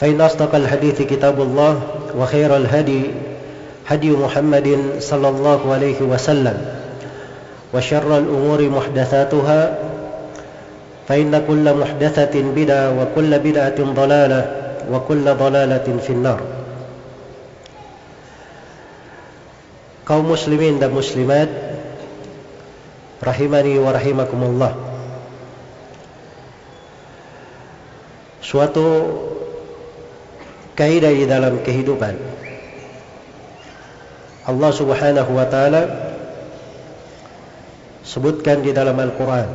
فإن أصدق الحديث كتاب الله وخير الهدي هدي محمد صلى الله عليه وسلم وشر الأمور محدثاتها فإن كل محدثة بدعة وكل بدعة ضلالة وكل ضلالة في النار. Kaum muslimin dan muslimat rahimani wa rahimakumullah. Suatu kaidah di dalam kehidupan. Allah Subhanahu wa taala sebutkan di dalam Al-Qur'an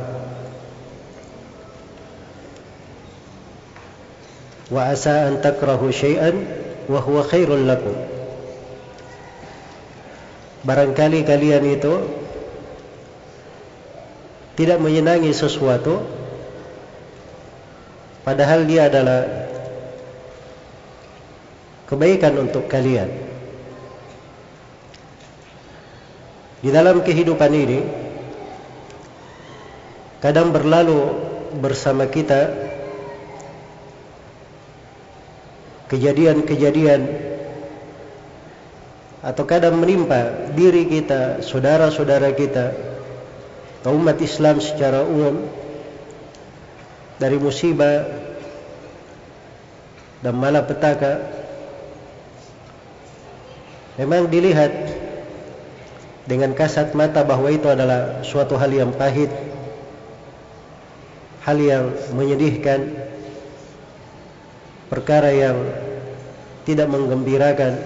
wa asa an takrahu syai'an wa huwa khairul lakum. Barangkali kalian itu tidak menyenangi sesuatu padahal dia adalah kebaikan untuk kalian. Di dalam kehidupan ini kadang berlalu bersama kita kejadian-kejadian atau kadang menimpa diri kita, saudara-saudara kita, umat Islam secara umum dari musibah dan malapetaka memang dilihat dengan kasat mata bahwa itu adalah suatu hal yang pahit hal yang menyedihkan perkara yang tidak menggembirakan.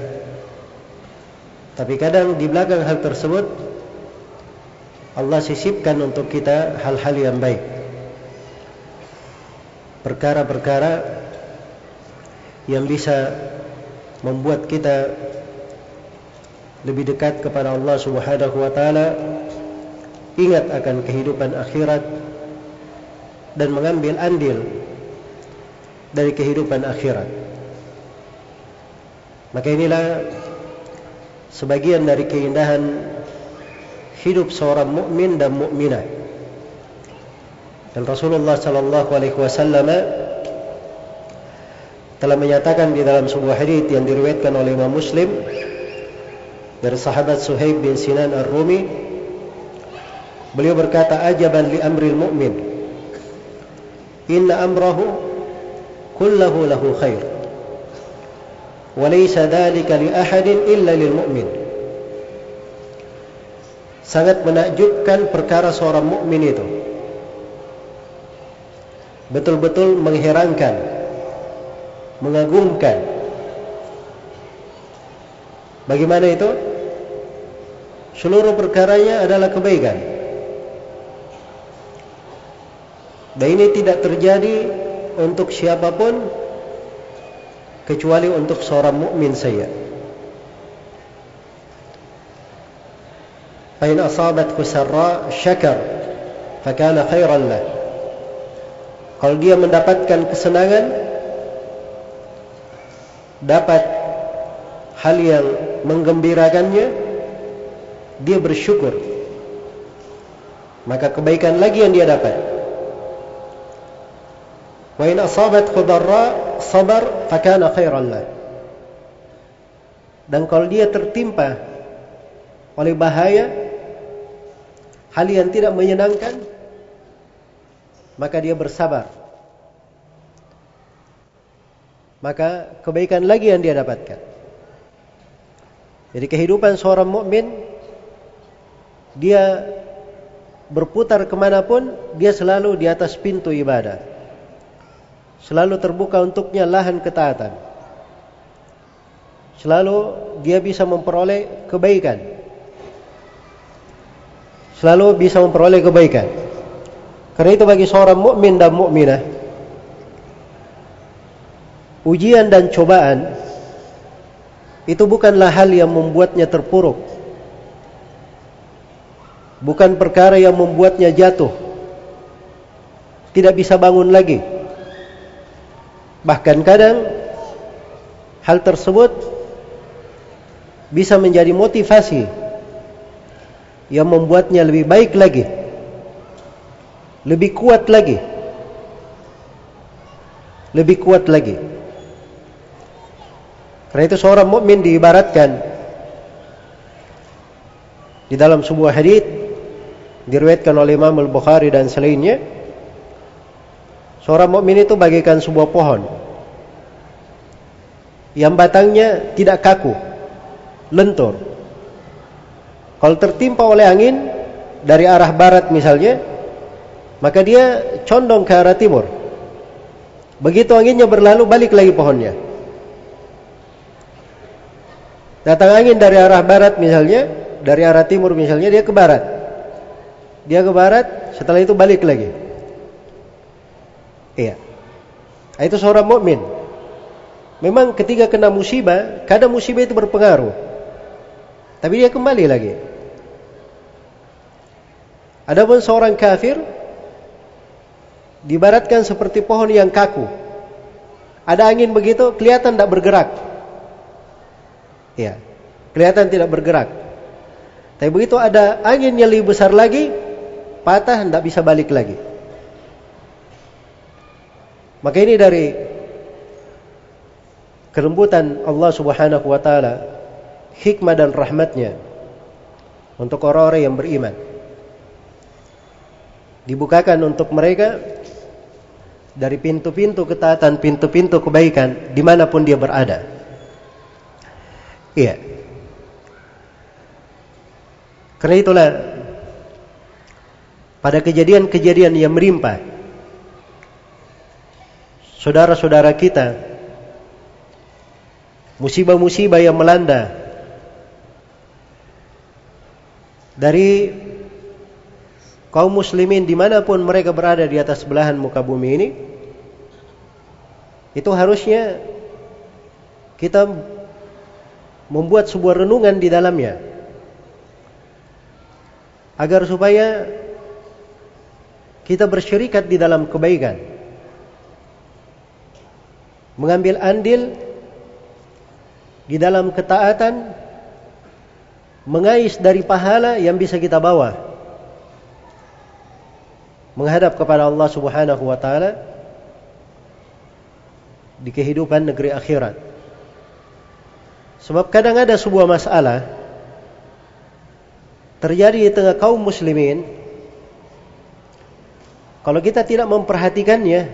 Tapi kadang di belakang hal tersebut Allah sisipkan untuk kita hal-hal yang baik. Perkara-perkara yang bisa membuat kita lebih dekat kepada Allah Subhanahu wa taala ingat akan kehidupan akhirat dan mengambil andil dari kehidupan akhirat. Maka inilah sebagian dari keindahan hidup seorang mukmin dan mukminah. Dan Rasulullah sallallahu alaihi wasallam telah menyatakan di dalam sebuah hadis yang diriwayatkan oleh Imam Muslim dari sahabat Suhaib bin Sinan Ar-Rumi beliau berkata ajaban li amril mu'min. Inna amrahu kullahu lahu khair. Wa laysa dhalika li ahadin illa lil mu'min. Sangat menakjubkan perkara seorang mukmin itu. Betul-betul mengherankan mengagumkan. Bagaimana itu seluruh perkaranya adalah kebaikan. Dan ini tidak terjadi untuk siapapun kecuali untuk seorang mukmin saja. Fa in asabathu sarra syakar fakana khairan lah. Kalau dia mendapatkan kesenangan dapat hal yang menggembirakannya dia bersyukur. Maka kebaikan lagi yang dia dapat. Wa in asabat khudarra sabar fakana khairan lah. Dan kalau dia tertimpa oleh bahaya hal yang tidak menyenangkan maka dia bersabar. Maka kebaikan lagi yang dia dapatkan. Jadi kehidupan seorang mukmin dia berputar ke mana pun dia selalu di atas pintu ibadah. Selalu terbuka untuknya lahan ketaatan. Selalu dia bisa memperoleh kebaikan. Selalu bisa memperoleh kebaikan. Karena itu bagi seorang mukmin dan mukminah ujian dan cobaan itu bukanlah hal yang membuatnya terpuruk. Bukan perkara yang membuatnya jatuh. Tidak bisa bangun lagi. Bahkan kadang hal tersebut bisa menjadi motivasi yang membuatnya lebih baik lagi. Lebih kuat lagi. Lebih kuat lagi. Karena itu seorang mukmin diibaratkan di dalam sebuah hadis diriwayatkan oleh Imam Al-Bukhari dan selainnya seorang mukmin itu bagaikan sebuah pohon yang batangnya tidak kaku, lentur. Kalau tertimpa oleh angin dari arah barat misalnya, maka dia condong ke arah timur. Begitu anginnya berlalu balik lagi pohonnya. Datang angin dari arah barat misalnya, dari arah timur misalnya, dia ke barat. Dia ke barat, setelah itu balik lagi. Iya. Nah, itu seorang mukmin. Memang ketika kena musibah, kadang musibah itu berpengaruh. Tapi dia kembali lagi. Adapun seorang kafir dibaratkan seperti pohon yang kaku. Ada angin begitu, kelihatan tidak bergerak. Ya. Kelihatan tidak bergerak. Tapi begitu ada angin yang lebih besar lagi, patah tidak bisa balik lagi. Maka ini dari kelembutan Allah Subhanahu wa taala, hikmah dan rahmatnya untuk orang-orang yang beriman. Dibukakan untuk mereka dari pintu-pintu ketaatan, pintu-pintu kebaikan di mana pun dia berada. Iya. Karena itulah pada kejadian-kejadian yang merimpa saudara-saudara kita musibah-musibah yang melanda dari kaum muslimin di mana pun mereka berada di atas belahan muka bumi ini itu harusnya kita membuat sebuah renungan di dalamnya agar supaya kita bersyirikat di dalam kebaikan. Mengambil andil di dalam ketaatan mengais dari pahala yang bisa kita bawa menghadap kepada Allah Subhanahu wa taala di kehidupan negeri akhirat. Sebab kadang ada sebuah masalah terjadi di tengah kaum muslimin kalau kita tidak memperhatikannya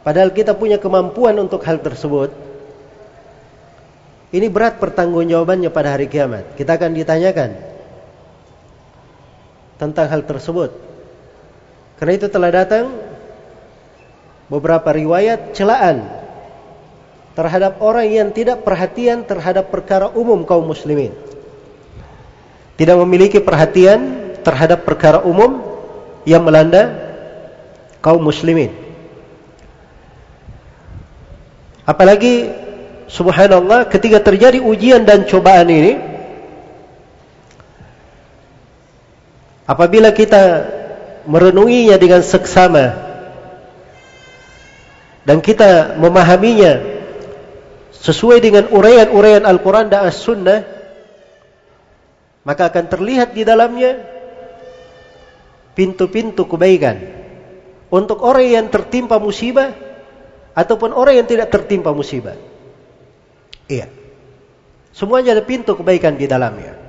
padahal kita punya kemampuan untuk hal tersebut ini berat pertanggungjawabannya pada hari kiamat kita akan ditanyakan tentang hal tersebut karena itu telah datang beberapa riwayat celaan terhadap orang yang tidak perhatian terhadap perkara umum kaum muslimin. Tidak memiliki perhatian terhadap perkara umum yang melanda kaum muslimin. Apalagi subhanallah ketika terjadi ujian dan cobaan ini apabila kita merenunginya dengan seksama dan kita memahaminya sesuai dengan uraian-uraian Al-Quran dan As-Sunnah maka akan terlihat di dalamnya pintu-pintu kebaikan untuk orang yang tertimpa musibah ataupun orang yang tidak tertimpa musibah. Iya. Semuanya ada pintu kebaikan di dalamnya.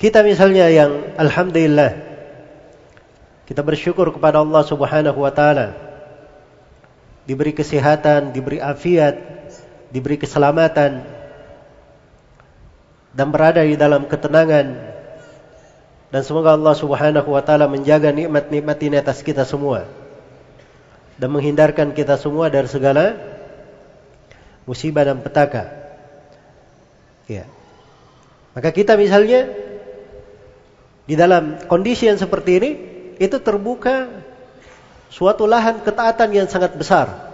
Kita misalnya yang alhamdulillah kita bersyukur kepada Allah Subhanahu wa taala diberi kesehatan, diberi afiat, diberi keselamatan dan berada di dalam ketenangan dan semoga Allah Subhanahu wa taala menjaga nikmat-nikmat ini atas kita semua dan menghindarkan kita semua dari segala musibah dan petaka. Ya. Maka kita misalnya di dalam kondisi yang seperti ini itu terbuka suatu lahan ketaatan yang sangat besar.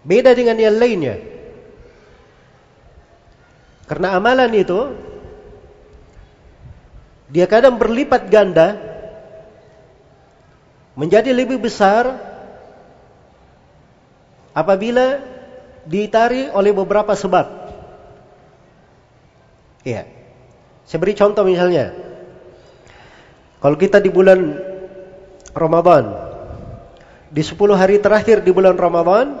Beda dengan yang lainnya. Karena amalan itu dia kadang berlipat ganda menjadi lebih besar apabila ditari oleh beberapa sebab. Iya. Saya beri contoh misalnya. Kalau kita di bulan Ramadan, di 10 hari terakhir di bulan Ramadan,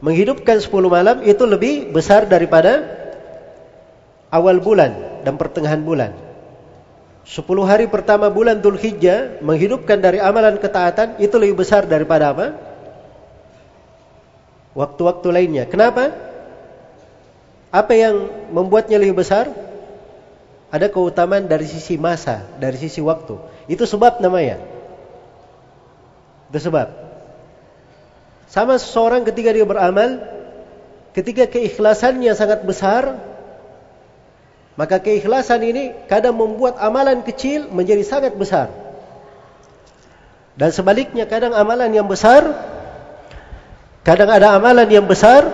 menghidupkan 10 malam itu lebih besar daripada awal bulan dan pertengahan bulan. Sepuluh hari pertama bulan Dhul Hijjah menghidupkan dari amalan ketaatan itu lebih besar daripada apa? Waktu-waktu lainnya. Kenapa? Apa yang membuatnya lebih besar? Ada keutamaan dari sisi masa, dari sisi waktu. Itu sebab namanya. Itu sebab. Sama seseorang ketika dia beramal, ketika keikhlasannya sangat besar, maka keikhlasan ini kadang membuat amalan kecil menjadi sangat besar. Dan sebaliknya kadang amalan yang besar, kadang ada amalan yang besar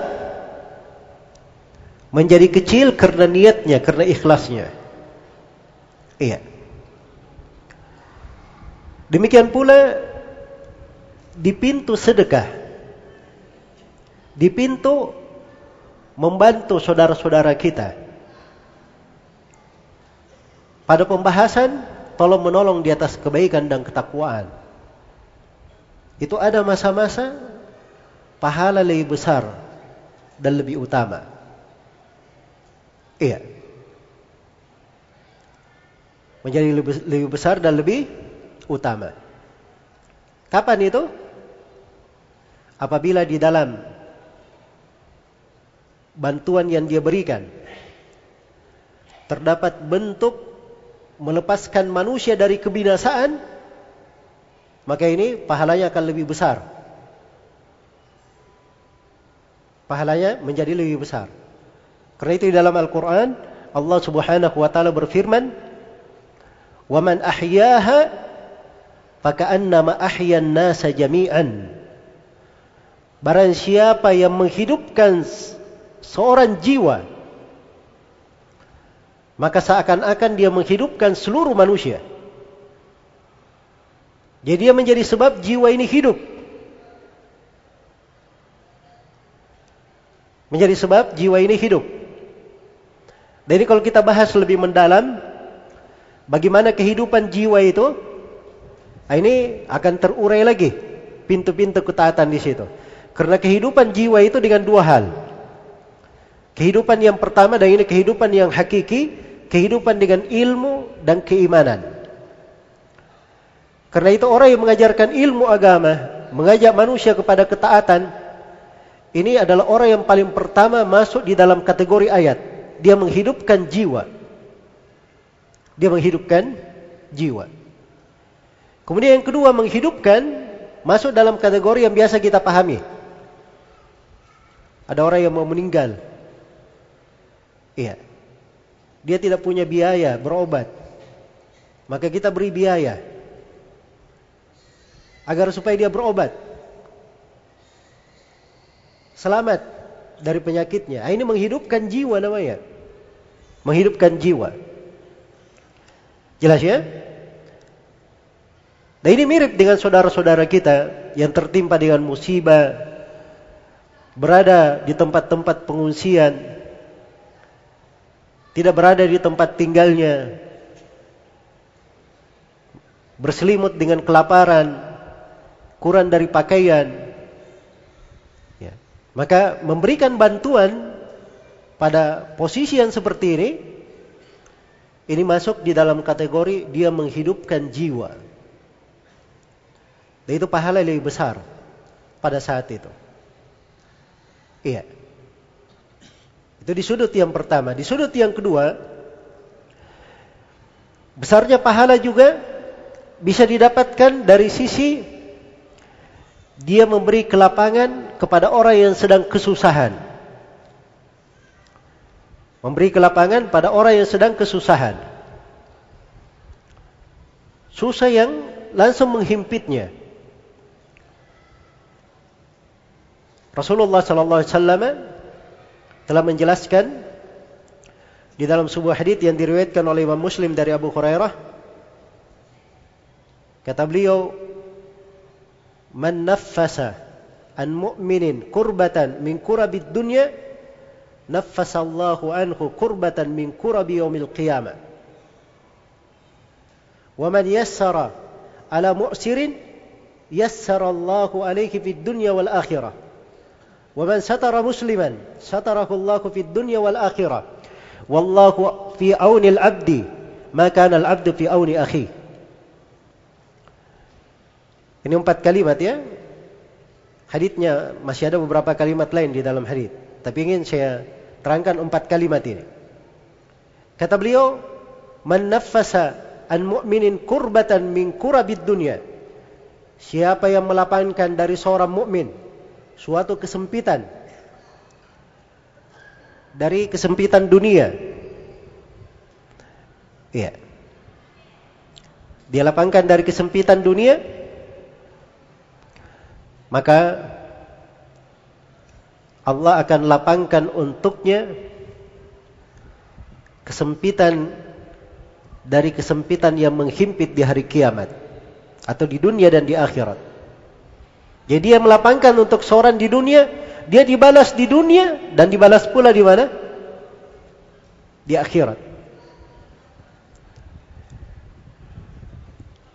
menjadi kecil karena niatnya, karena ikhlasnya. Iya. Demikian pula di pintu sedekah. Di pintu membantu saudara-saudara kita pada pembahasan tolong menolong di atas kebaikan dan ketakwaan. Itu ada masa-masa pahala lebih besar dan lebih utama. Iya. Menjadi lebih, besar dan lebih utama. Kapan itu? Apabila di dalam bantuan yang dia berikan terdapat bentuk melepaskan manusia dari kebinasaan, maka ini pahalanya akan lebih besar. Pahalanya menjadi lebih besar. Karena itu di dalam Al-Quran, Allah subhanahu wa ta'ala berfirman, وَمَنْ أَحْيَاهَا فَكَأَنَّمَا أَحْيَا النَّاسَ جَمِيعًا Barang siapa yang menghidupkan seorang jiwa maka seakan-akan dia menghidupkan seluruh manusia. Jadi dia menjadi sebab jiwa ini hidup. Menjadi sebab jiwa ini hidup. Jadi kalau kita bahas lebih mendalam, bagaimana kehidupan jiwa itu, nah ini akan terurai lagi pintu-pintu ketaatan di situ. Karena kehidupan jiwa itu dengan dua hal. Kehidupan yang pertama dan ini kehidupan yang hakiki, kehidupan dengan ilmu dan keimanan. Karena itu orang yang mengajarkan ilmu agama, mengajak manusia kepada ketaatan, ini adalah orang yang paling pertama masuk di dalam kategori ayat. Dia menghidupkan jiwa. Dia menghidupkan jiwa. Kemudian yang kedua menghidupkan masuk dalam kategori yang biasa kita pahami. Ada orang yang mau meninggal. Iya. Dia tidak punya biaya berobat. Maka kita beri biaya. Agar supaya dia berobat. Selamat dari penyakitnya. Ah, ini menghidupkan jiwa namanya. Menghidupkan jiwa. Jelas ya? Nah ini mirip dengan saudara-saudara kita yang tertimpa dengan musibah, berada di tempat-tempat pengungsian, tidak berada di tempat tinggalnya, berselimut dengan kelaparan, kurang dari pakaian, ya. maka memberikan bantuan pada posisi yang seperti ini, ini masuk di dalam kategori dia menghidupkan jiwa. Dan itu pahala lebih besar pada saat itu. Iya. Itu di sudut yang pertama. Di sudut yang kedua, besarnya pahala juga bisa didapatkan dari sisi dia memberi kelapangan kepada orang yang sedang kesusahan. Memberi kelapangan pada orang yang sedang kesusahan. Susah yang langsung menghimpitnya. Rasulullah sallallahu alaihi wasallam telah menjelaskan di dalam sebuah hadis yang diriwayatkan oleh Imam Muslim dari Abu Hurairah. Kata beliau man naffasa an mu'minin kurbatan min kurabid dunya naffasallahu anhu kurbatan min kurabi yaumil qiyamah. Wa man yassara ala mu'sirin yassara Allahu alaihi fid dunya wal akhirah ومن ستر مسلما ستره الله في الدنيا والآخرة والله في عون العبد ما كان العبد في عون أخيه Ini empat kalimat ya. Haditnya masih ada beberapa kalimat lain di dalam hadit. Tapi ingin saya terangkan empat kalimat ini. Kata beliau, "Man naffasa an mu'minin kurbatan min kurabid dunya." Siapa yang melapangkan dari seorang mukmin suatu kesempitan dari kesempitan dunia. Iya. Dia lapangkan dari kesempitan dunia, maka Allah akan lapangkan untuknya kesempitan dari kesempitan yang menghimpit di hari kiamat atau di dunia dan di akhirat. Jadi dia melapangkan untuk seorang di dunia, dia dibalas di dunia dan dibalas pula di mana? Di akhirat.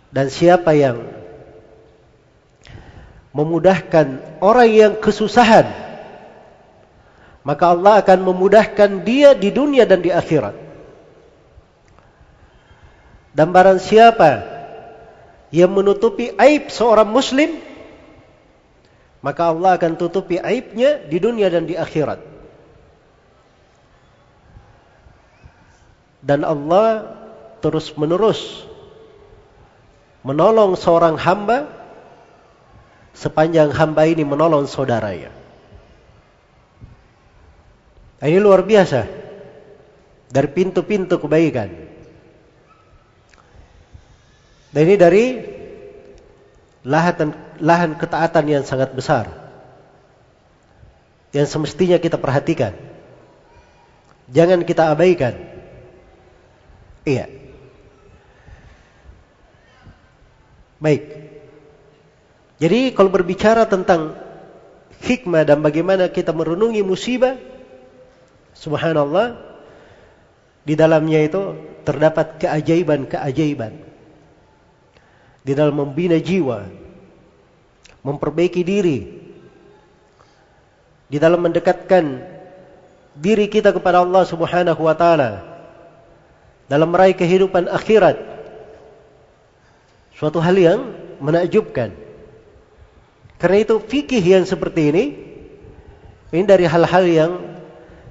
Dan siapa yang memudahkan orang yang kesusahan, maka Allah akan memudahkan dia di dunia dan di akhirat. Dan barang siapa yang menutupi aib seorang muslim, maka Allah akan tutupi aibnya di dunia dan di akhirat. Dan Allah terus menerus menolong seorang hamba sepanjang hamba ini menolong saudaranya. Ini luar biasa dari pintu-pintu kebaikan. Dan ini dari lahan lahan ketaatan yang sangat besar yang semestinya kita perhatikan. Jangan kita abaikan. Iya. Baik. Jadi kalau berbicara tentang hikmah dan bagaimana kita merenungi musibah, subhanallah, di dalamnya itu terdapat keajaiban-keajaiban. Di dalam membina jiwa, memperbaiki diri di dalam mendekatkan diri kita kepada Allah Subhanahu wa taala dalam meraih kehidupan akhirat suatu hal yang menakjubkan. Karena itu fikih yang seperti ini ini dari hal-hal yang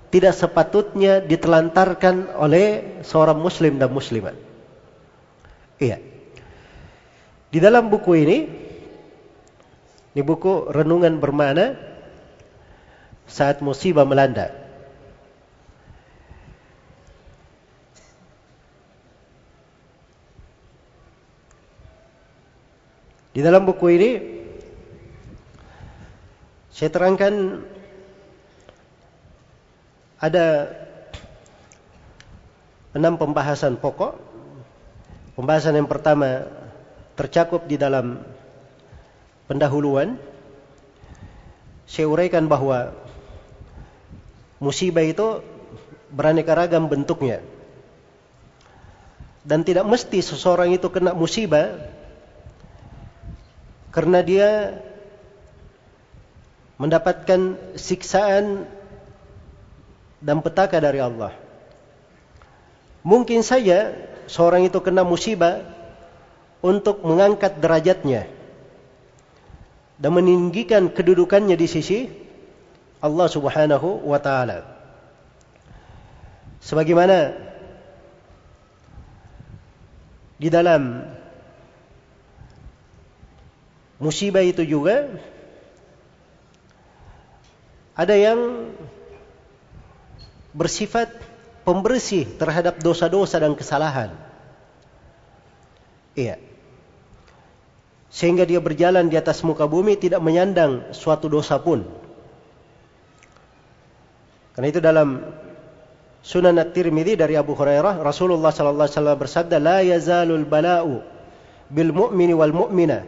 tidak sepatutnya ditelantarkan oleh seorang muslim dan muslimat. Iya di dalam buku ini ini buku renungan bermakna saat musibah melanda. Di dalam buku ini saya terangkan ada enam pembahasan pokok. Pembahasan yang pertama tercakup di dalam pendahuluan saya uraikan bahwa musibah itu beraneka ragam bentuknya. Dan tidak mesti seseorang itu kena musibah karena dia mendapatkan siksaan dan petaka dari Allah. Mungkin saja seorang itu kena musibah untuk mengangkat derajatnya dan meninggikan kedudukannya di sisi Allah Subhanahu wa taala. Sebagaimana di dalam musibah itu juga ada yang bersifat pembersih terhadap dosa-dosa dan kesalahan. Iya. Sehingga dia berjalan di atas muka bumi tidak menyandang suatu dosa pun. Karena itu dalam Sunan At-Tirmidzi dari Abu Hurairah, Rasulullah sallallahu alaihi wasallam bersabda, "La yazalul bala'u bil mu'mini wal mu'mina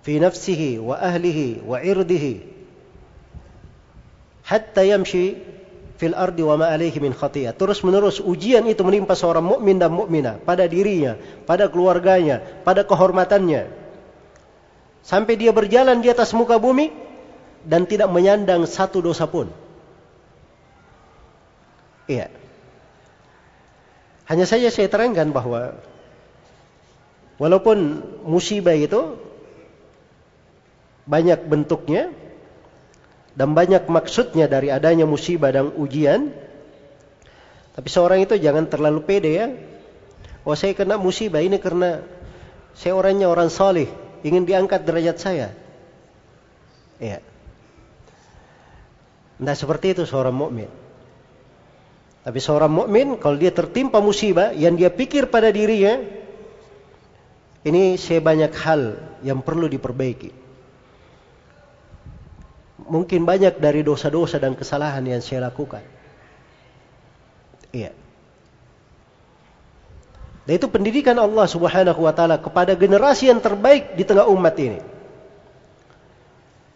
fi nafsihi wa ahlihi wa irdihi hatta yamshi fil ardi wa ma alaihi min khatiyah. Terus menerus ujian itu menimpa seorang mukmin dan mukminah pada dirinya, pada keluarganya, pada kehormatannya. Sampai dia berjalan di atas muka bumi dan tidak menyandang satu dosa pun. Iya. Hanya saja saya terangkan bahwa walaupun musibah itu banyak bentuknya, dan banyak maksudnya dari adanya musibah dan ujian. Tapi seorang itu jangan terlalu pede ya. Oh saya kena musibah ini karena saya orangnya orang salih, ingin diangkat derajat saya. Iya. Nah seperti itu seorang mukmin. Tapi seorang mukmin kalau dia tertimpa musibah yang dia pikir pada dirinya ini saya banyak hal yang perlu diperbaiki mungkin banyak dari dosa-dosa dan kesalahan yang saya lakukan. Iya. Dan itu pendidikan Allah Subhanahu wa taala kepada generasi yang terbaik di tengah umat ini.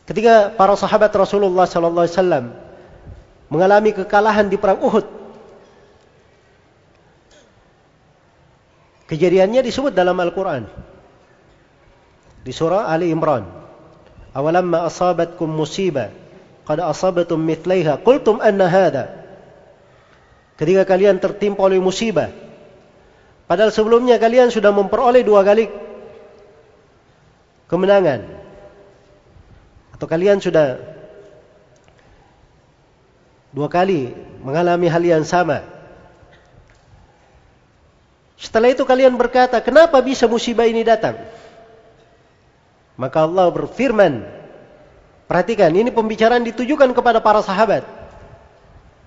Ketika para sahabat Rasulullah sallallahu alaihi wasallam mengalami kekalahan di perang Uhud. Kejadiannya disebut dalam Al-Qur'an. Di surah Ali Imran awalamma asabatkum musibah قد asabatum mithlaiha qultum anna hadha ketika kalian tertimpa oleh musibah padahal sebelumnya kalian sudah memperoleh dua kali kemenangan. Atau kalian sudah dua kali mengalami hal yang sama. Setelah itu kalian berkata kenapa bisa musibah ini datang? Maka Allah berfirman, perhatikan ini pembicaraan ditujukan kepada para sahabat.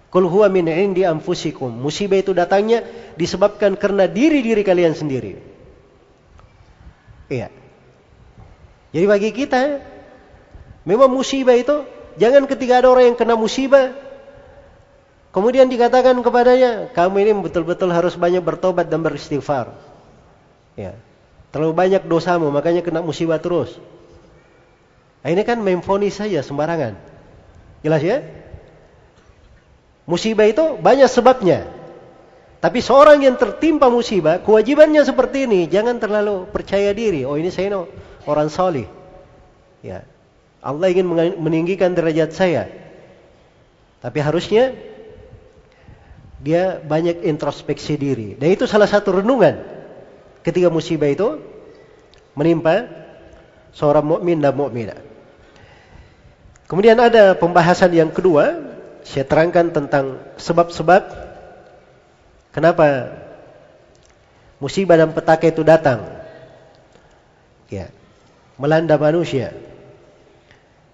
Kul huwa min indi anfusikum. Musibah itu datangnya disebabkan karena diri-diri kalian sendiri. Iya. Jadi bagi kita memang musibah itu jangan ketika ada orang yang kena musibah kemudian dikatakan kepadanya, kamu ini betul-betul harus banyak bertobat dan beristighfar. Ya. Terlalu banyak dosamu, makanya kena musibah terus. Nah, ini kan memfonis saja sembarangan. Jelas ya? Musibah itu banyak sebabnya. Tapi seorang yang tertimpa musibah, kewajibannya seperti ini, jangan terlalu percaya diri. Oh ini saya no, orang solih. Ya, Allah ingin meninggikan derajat saya. Tapi harusnya dia banyak introspeksi diri. Dan itu salah satu renungan ketika musibah itu menimpa seorang mukmin dan mukminah. Kemudian ada pembahasan yang kedua, saya terangkan tentang sebab-sebab kenapa musibah dan petaka itu datang. Ya, melanda manusia.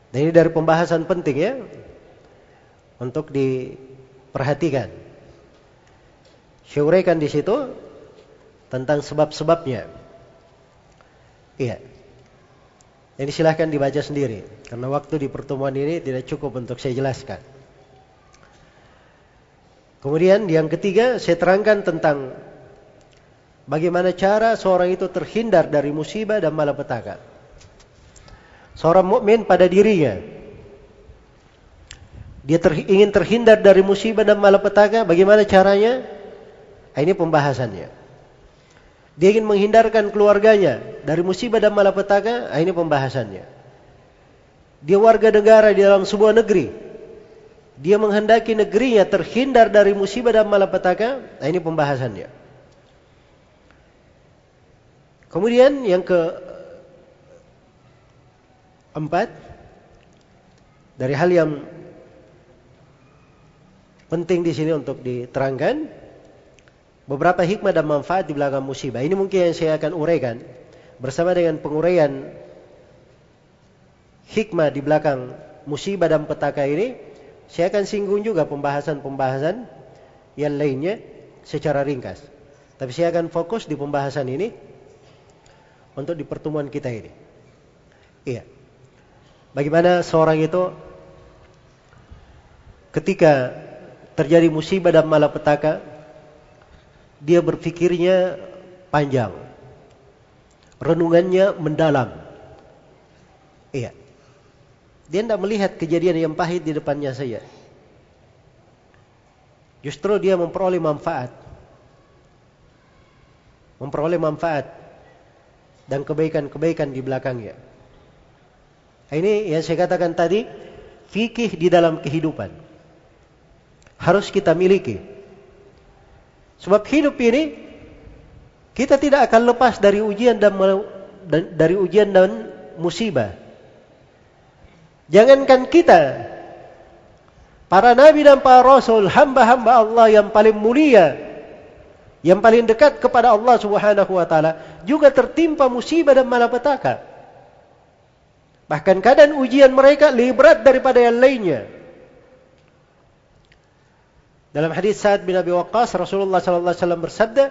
Dan ini dari pembahasan penting ya untuk diperhatikan. Saya uraikan di situ tentang sebab-sebabnya. Iya. Ini silahkan dibaca sendiri. Karena waktu di pertemuan ini tidak cukup untuk saya jelaskan. Kemudian yang ketiga saya terangkan tentang bagaimana cara seorang itu terhindar dari musibah dan malapetaka. Seorang mukmin pada dirinya Dia ter, ingin terhindar dari musibah dan malapetaka, bagaimana caranya? Ini pembahasannya. Dia ingin menghindarkan keluarganya dari musibah dan malapetaka, nah, ini pembahasannya. Dia warga negara di dalam sebuah negeri. Dia menghendaki negerinya terhindar dari musibah dan malapetaka, nah, ini pembahasannya. Kemudian yang ke empat dari hal yang penting di sini untuk diterangkan beberapa hikmah dan manfaat di belakang musibah. Ini mungkin yang saya akan uraikan bersama dengan penguraian hikmah di belakang musibah dan petaka ini. Saya akan singgung juga pembahasan-pembahasan yang lainnya secara ringkas. Tapi saya akan fokus di pembahasan ini untuk di pertemuan kita ini. Iya. Bagaimana seorang itu ketika terjadi musibah dan malapetaka, dia berpikirnya panjang. Renungannya mendalam. Iya. Dia tidak melihat kejadian yang pahit di depannya saja. Justru dia memperoleh manfaat. Memperoleh manfaat dan kebaikan-kebaikan di belakangnya. Ini yang saya katakan tadi, fikih di dalam kehidupan. Harus kita miliki. Sebab hidup ini kita tidak akan lepas dari ujian dan dari ujian dan musibah. Jangankan kita para nabi dan para rasul, hamba-hamba Allah yang paling mulia, yang paling dekat kepada Allah Subhanahu wa taala juga tertimpa musibah dan malapetaka. Bahkan keadaan ujian mereka lebih berat daripada yang lainnya. Dalam hadis Sa'ad bin Abi Waqqas Rasulullah sallallahu alaihi wasallam bersabda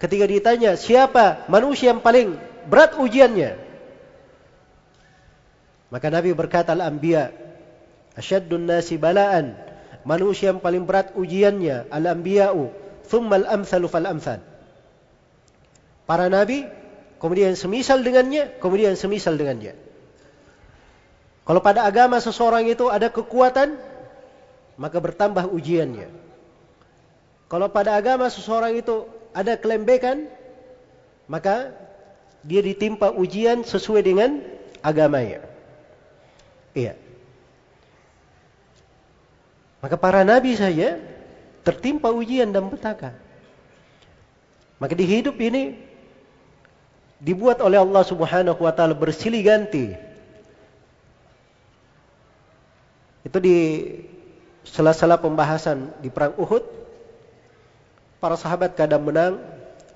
ketika ditanya siapa manusia yang paling berat ujiannya? Maka Nabi berkata al-anbiya asyaddun nasi bala'an manusia yang paling berat ujiannya al-anbiya'u thumma al-amsalu fal-amsal para nabi kemudian semisal dengannya kemudian semisal dengannya. Kalau pada agama seseorang itu ada kekuatan, maka bertambah ujiannya. Kalau pada agama seseorang itu ada kelembekan, maka dia ditimpa ujian sesuai dengan agamanya. Iya. Maka para nabi saja tertimpa ujian dan petaka. Maka di hidup ini dibuat oleh Allah Subhanahu wa taala bersilih ganti Itu di sela-sela pembahasan di perang Uhud, para sahabat kadang menang,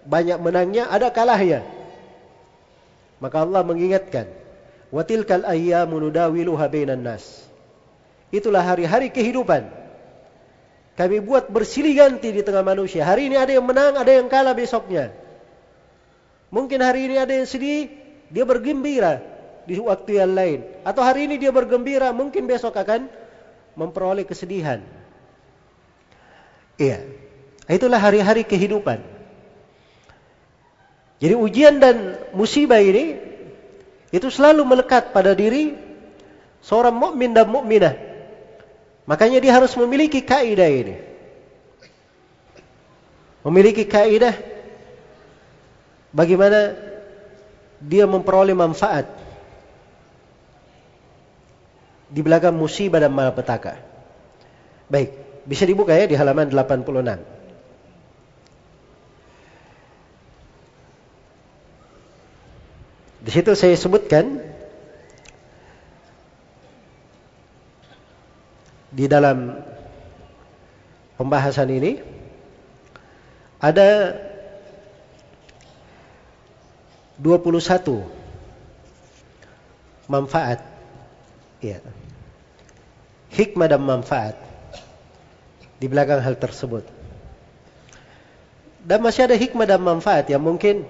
banyak menangnya, ada kalahnya. Maka Allah mengingatkan, "Watilkal ayyamu nudawiluha bainan nas." Itulah hari-hari kehidupan. Kami buat bersilih ganti di tengah manusia. Hari ini ada yang menang, ada yang kalah besoknya. Mungkin hari ini ada yang sedih, dia bergembira di waktu yang lain. Atau hari ini dia bergembira, mungkin besok akan memperoleh kesedihan. Iya. Itulah hari-hari kehidupan. Jadi ujian dan musibah ini itu selalu melekat pada diri seorang mukmin dan mukminah. Makanya dia harus memiliki kaidah ini. Memiliki kaidah bagaimana dia memperoleh manfaat di belakang musibah dan malapetaka. Baik, bisa dibuka ya di halaman 86. Di situ saya sebutkan di dalam pembahasan ini ada 21 manfaat ya hikmah dan manfaat di belakang hal tersebut. Dan masih ada hikmah dan manfaat yang mungkin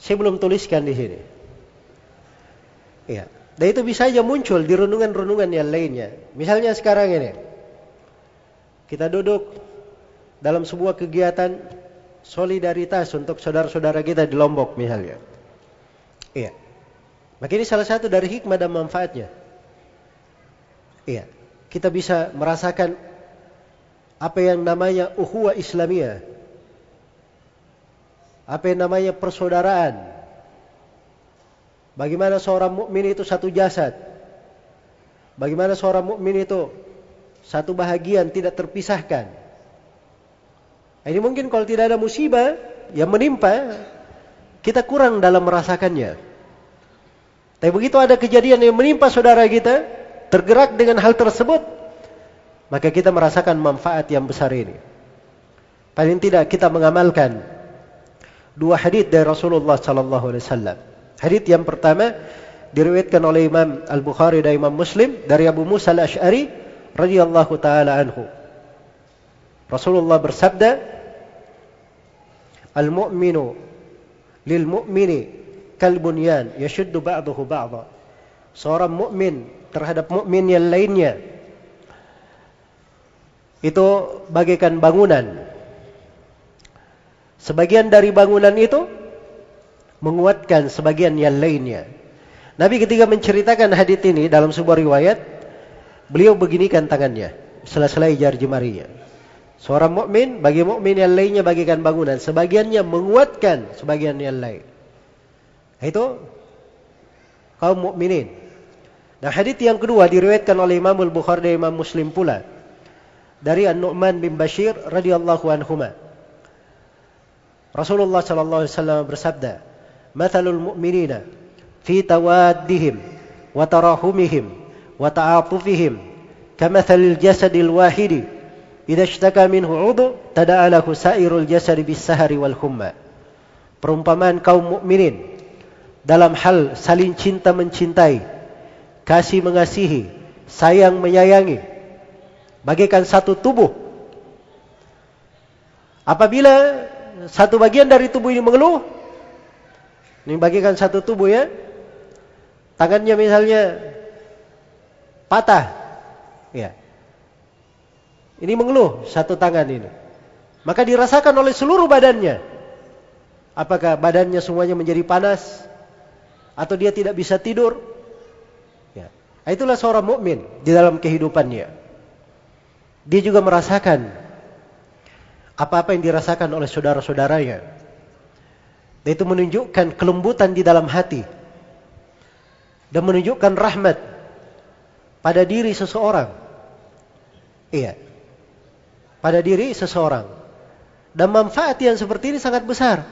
saya belum tuliskan di sini. Ya. Dan itu bisa saja muncul di renungan-renungan yang lainnya. Misalnya sekarang ini. Kita duduk dalam sebuah kegiatan solidaritas untuk saudara-saudara kita di Lombok misalnya. Iya. Maka ini salah satu dari hikmah dan manfaatnya. Iya. kita bisa merasakan apa yang namanya uhuwa Islamiyah. Apa yang namanya persaudaraan. Bagaimana seorang mukmin itu satu jasad. Bagaimana seorang mukmin itu satu bahagian tidak terpisahkan. Ini mungkin kalau tidak ada musibah yang menimpa, kita kurang dalam merasakannya. Tapi begitu ada kejadian yang menimpa saudara kita, tergerak dengan hal tersebut, maka kita merasakan manfaat yang besar ini. Paling tidak kita mengamalkan dua hadis dari Rasulullah sallallahu alaihi wasallam. Hadis yang pertama diriwayatkan oleh Imam Al-Bukhari dan Imam Muslim dari Abu Musa Al-Asy'ari radhiyallahu taala anhu. Rasulullah bersabda, "Al-mu'minu lil mu'mini kal bunyan yashuddu ba'dahu ba'dha." Seorang mukmin terhadap mukmin yang lainnya itu bagaikan bangunan. Sebagian dari bangunan itu menguatkan sebagian yang lainnya. Nabi ketika menceritakan hadis ini dalam sebuah riwayat, beliau beginikan tangannya, sela-sela jari jemarinya. Seorang mukmin bagi mukmin yang lainnya bagikan bangunan, sebagiannya menguatkan sebagian yang lain. Itu kaum mukminin. Nah, hadis yang kedua diriwayatkan oleh Imam Al-Bukhari dan Imam Muslim pula dari An-Nu'man bin Bashir radhiyallahu anhuma. Rasulullah sallallahu alaihi wasallam bersabda, "Mathalul mu'minina fi tawaddihim wa tarahumihim wa ta'atufihim kamathalil jasadil wahidi." Idza ishtaka minhu 'udhu tada'alahu sa'irul jasad bis sahari wal humma. Perumpamaan kaum mukminin dalam hal saling cinta mencintai, kasih mengasihi, sayang menyayangi, bagaikan satu tubuh. Apabila satu bagian dari tubuh ini mengeluh, ini bagikan satu tubuh ya, tangannya misalnya patah, ya, ini mengeluh satu tangan ini. Maka dirasakan oleh seluruh badannya. Apakah badannya semuanya menjadi panas atau dia tidak bisa tidur? Ya. Itulah seorang mukmin di dalam kehidupannya. Dia juga merasakan apa-apa yang dirasakan oleh saudara-saudaranya. Dan itu menunjukkan kelembutan di dalam hati. Dan menunjukkan rahmat pada diri seseorang. Iya pada diri seseorang. Dan manfaat yang seperti ini sangat besar.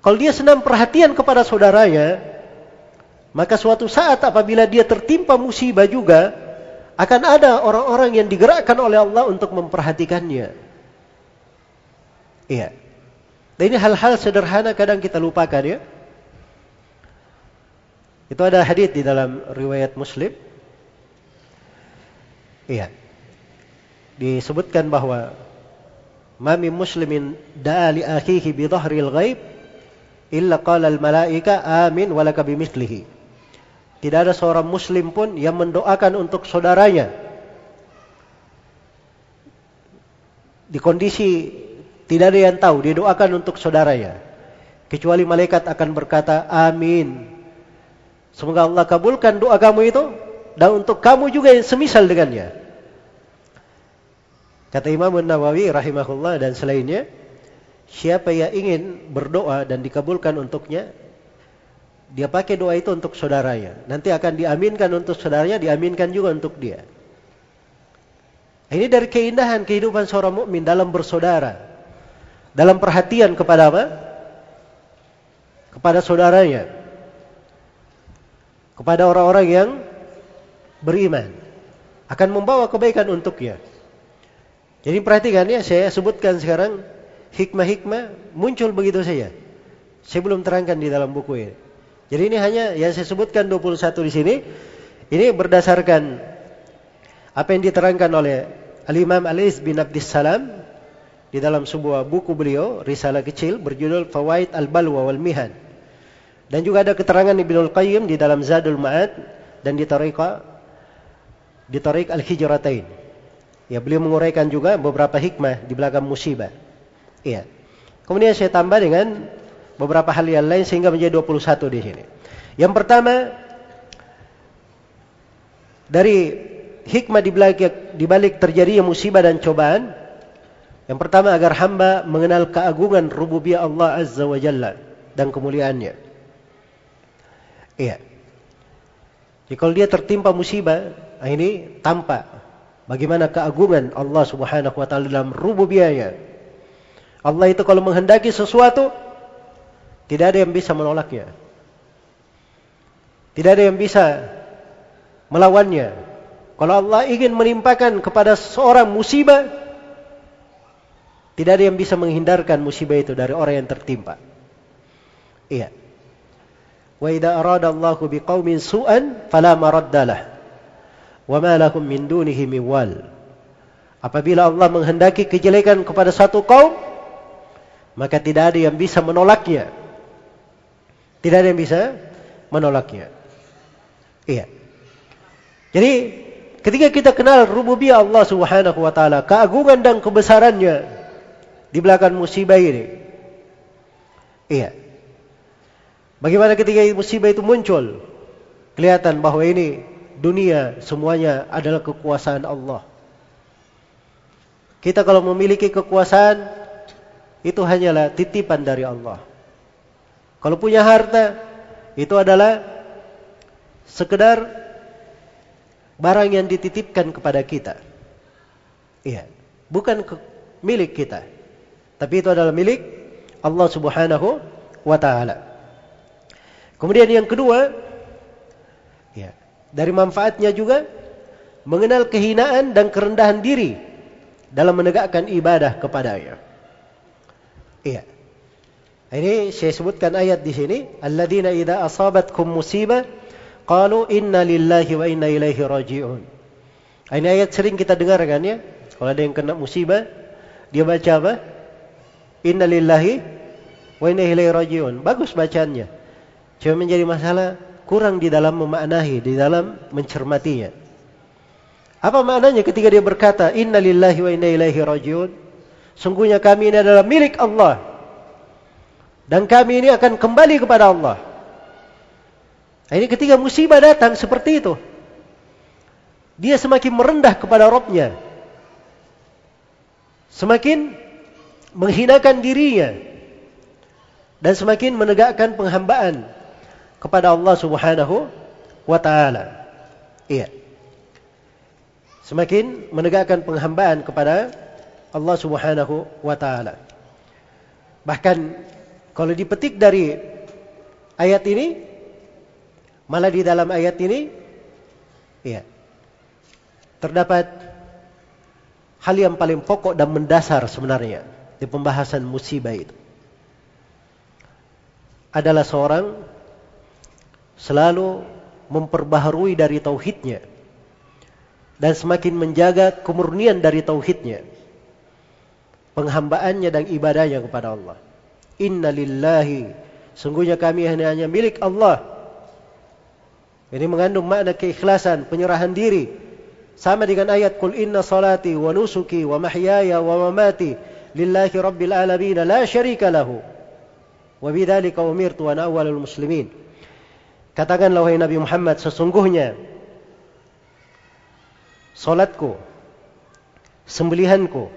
Kalau dia senang perhatian kepada saudaranya, maka suatu saat apabila dia tertimpa musibah juga, akan ada orang-orang yang digerakkan oleh Allah untuk memperhatikannya. Iya. Dan ini hal-hal sederhana kadang kita lupakan ya. Itu ada hadis di dalam riwayat Muslim. Iya disebutkan bahwa mami muslimin da'a li akhihi bi dhahril ghaib illa qala al malaika amin walaka bimithlihi. Tidak ada seorang muslim pun yang mendoakan untuk saudaranya di kondisi tidak ada yang tahu, dia doakan untuk saudaranya. Kecuali malaikat akan berkata, amin. Semoga Allah kabulkan doa kamu itu dan untuk kamu juga yang semisal dengannya. Kata Imam Nawawi rahimahullah dan selainnya, siapa yang ingin berdoa dan dikabulkan untuknya, dia pakai doa itu untuk saudaranya. Nanti akan diaminkan untuk saudaranya, diaminkan juga untuk dia. Ini dari keindahan kehidupan seorang mukmin dalam bersaudara. Dalam perhatian kepada apa? Kepada saudaranya. Kepada orang-orang yang beriman. Akan membawa kebaikan untuknya. Jadi perhatikan ya, saya sebutkan sekarang hikmah-hikmah muncul begitu saja. Saya belum terangkan di dalam buku ini. Jadi ini hanya yang saya sebutkan 21 di sini. Ini berdasarkan apa yang diterangkan oleh Al-Imam Al-Is bin Abdis Salam di dalam sebuah buku beliau, risalah kecil berjudul Fawaid Al-Balwa wal Mihan. Dan juga ada keterangan Ibnu Qayyim di dalam Zadul Ma'ad dan di Tariqah di Tariq Al-Hijratain. Ya, beliau menguraikan juga beberapa hikmah di belakang musibah. Iya. Kemudian saya tambah dengan beberapa hal yang lain sehingga menjadi 21 di sini. Yang pertama dari hikmah di balik terjadinya musibah dan cobaan yang pertama agar hamba mengenal keagungan rububiyah Allah Azza wa Jalla dan kemuliaannya. Iya. Jadi kalau dia tertimpa musibah, ini tampak bagaimana keagungan Allah Subhanahu wa taala dalam rububiyahnya. Allah itu kalau menghendaki sesuatu tidak ada yang bisa menolaknya. Tidak ada yang bisa melawannya. Kalau Allah ingin menimpakan kepada seorang musibah, tidak ada yang bisa menghindarkan musibah itu dari orang yang tertimpa. Iya. Wa idza arada Allahu biqaumin su'an fala maraddalah. Wa ma lahum min dunihi min wal. Apabila Allah menghendaki kejelekan kepada satu kaum, maka tidak ada yang bisa menolaknya. Tidak ada yang bisa menolaknya. Iya. Jadi ketika kita kenal rububiyah Allah Subhanahu wa taala, keagungan dan kebesarannya, di belakang musibah ini. Iya. Bagaimana ketika musibah itu muncul? Kelihatan bahwa ini dunia semuanya adalah kekuasaan Allah. Kita kalau memiliki kekuasaan itu hanyalah titipan dari Allah. Kalau punya harta itu adalah sekedar barang yang dititipkan kepada kita. Iya, bukan milik kita. Tapi itu adalah milik Allah Subhanahu wa taala. Kemudian yang kedua, ya, dari manfaatnya juga mengenal kehinaan dan kerendahan diri dalam menegakkan ibadah kepadanya. Iya. Ini saya sebutkan ayat di sini, alladzina idza asabatkum musibah qalu inna lillahi wa inna ilaihi raji'un. Ini ayat sering kita dengar kan ya? Kalau ada yang kena musibah, dia baca apa? Inna lillahi wa inna ilaihi rajiun. Bagus bacanya. Cuma menjadi masalah kurang di dalam memaknahi, di dalam mencermatinya. Apa maknanya ketika dia berkata inna lillahi wa inna ilaihi rajiun? Sungguhnya kami ini adalah milik Allah. Dan kami ini akan kembali kepada Allah. Ini ketika musibah datang seperti itu. Dia semakin merendah kepada Robnya. Semakin menghinakan dirinya dan semakin menegakkan penghambaan kepada Allah Subhanahu wa taala. Iya. Semakin menegakkan penghambaan kepada Allah Subhanahu wa taala. Bahkan kalau dipetik dari ayat ini malah di dalam ayat ini iya terdapat hal yang paling pokok dan mendasar sebenarnya di pembahasan musibah itu. Adalah seorang selalu memperbaharui dari tauhidnya dan semakin menjaga kemurnian dari tauhidnya penghambaannya dan ibadahnya kepada Allah. Inna lillahi sungguhnya kami hanya, milik Allah. Ini mengandung makna keikhlasan penyerahan diri. Sama dengan ayat kul inna salati wa nusuki wa mahyaya wa mamati lillahi rabbil alamin la syarika lahu. Wa bidzalika umirtu wa awwalul muslimin. Katakanlah wahai Nabi Muhammad sesungguhnya salatku sembelihanku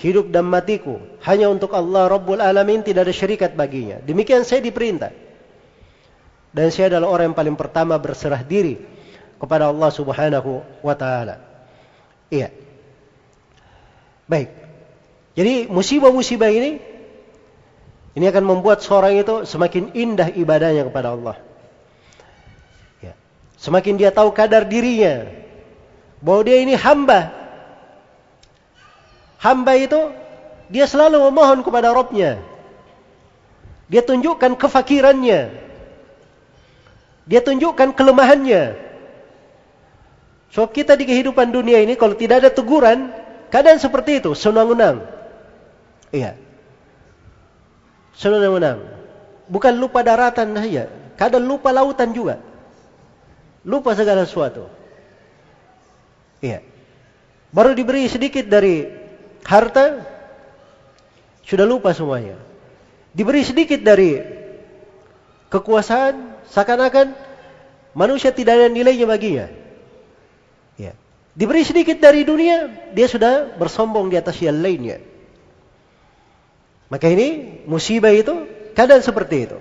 hidup dan matiku hanya untuk Allah Rabbul Alamin tidak ada syarikat baginya. Demikian saya diperintah. Dan saya adalah orang yang paling pertama berserah diri kepada Allah Subhanahu wa taala. Iya. Baik jadi musibah-musibah ini ini akan membuat seorang itu semakin indah ibadahnya kepada Allah. Ya. Semakin dia tahu kadar dirinya bahwa dia ini hamba. Hamba itu dia selalu memohon kepada Robnya. Dia tunjukkan kefakirannya. Dia tunjukkan kelemahannya. Sebab kita di kehidupan dunia ini kalau tidak ada teguran, keadaan seperti itu, senang-senang. Iya. Senang-senang. Bukan lupa daratan saja. Kadang lupa lautan juga. Lupa segala sesuatu. Iya. Baru diberi sedikit dari harta, sudah lupa semuanya. Diberi sedikit dari kekuasaan, seakan-akan manusia tidak ada nilainya baginya. Ya. Diberi sedikit dari dunia, dia sudah bersombong di atas yang lainnya. Maka ini musibah itu kadang seperti itu.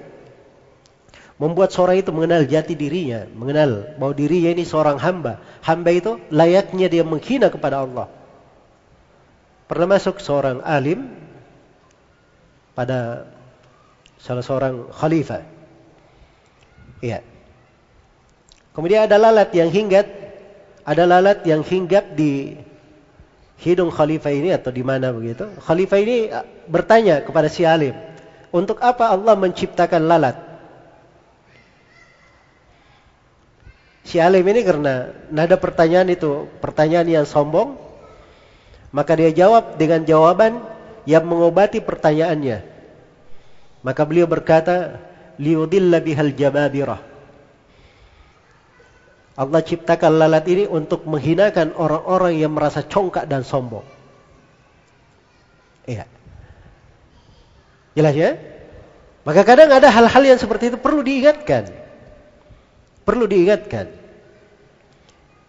Membuat seorang itu mengenal jati dirinya, mengenal bahwa dirinya ini seorang hamba. Hamba itu layaknya dia menghina kepada Allah. Pernah masuk seorang alim pada salah seorang khalifah. Iya. Kemudian ada lalat yang hinggat ada lalat yang hinggap di hidung khalifah ini atau di mana begitu. Khalifah ini uh, bertanya kepada si alim, untuk apa Allah menciptakan lalat? Si alim ini karena nada pertanyaan itu pertanyaan yang sombong, maka dia jawab dengan jawaban yang mengobati pertanyaannya. Maka beliau berkata, liudilla bihal jababirah. Allah ciptakan lalat ini untuk menghinakan orang-orang yang merasa congkak dan sombong. Iya. Jelas ya? Maka kadang ada hal-hal yang seperti itu perlu diingatkan. Perlu diingatkan.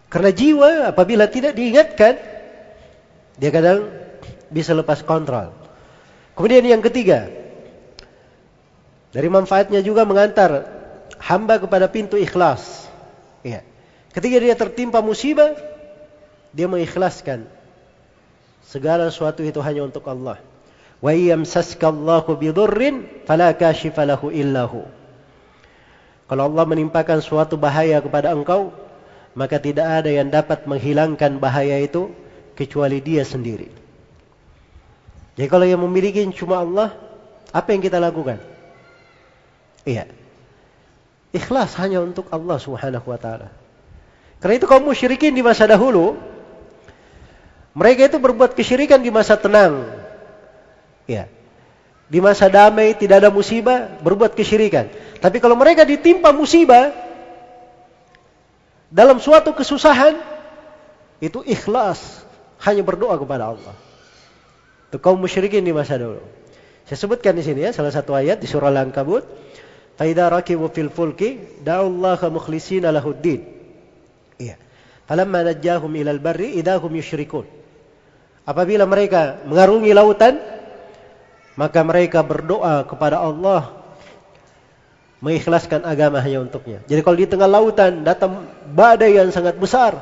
Karena jiwa apabila tidak diingatkan, dia kadang bisa lepas kontrol. Kemudian yang ketiga, dari manfaatnya juga mengantar hamba kepada pintu ikhlas. Ketika dia tertimpa musibah, dia mengikhlaskan segala sesuatu itu hanya untuk Allah. Wa yamsaska Allahu bidurrin fala kashifa lahu illahu. Kalau Allah menimpakan suatu bahaya kepada engkau, maka tidak ada yang dapat menghilangkan bahaya itu kecuali Dia sendiri. Jadi kalau yang memiliki cuma Allah, apa yang kita lakukan? Iya. Ikhlas hanya untuk Allah Subhanahu wa taala. Karena itu kaum musyrikin di masa dahulu, mereka itu berbuat kesyirikan di masa tenang. Ya. Di masa damai, tidak ada musibah, berbuat kesyirikan. Tapi kalau mereka ditimpa musibah, dalam suatu kesusahan, itu ikhlas. Hanya berdoa kepada Allah. Itu kaum musyrikin di masa dulu. Saya sebutkan di sini ya, salah satu ayat di surah Al-Ankabut. Faidah rakibu fil fulki, da'ullaha mukhlisina lahuddin. Iya. Falamma najjahum ilal barri idahum yusyrikun. Apabila mereka mengarungi lautan, maka mereka berdoa kepada Allah mengikhlaskan agama hanya untuknya. Jadi kalau di tengah lautan datang badai yang sangat besar,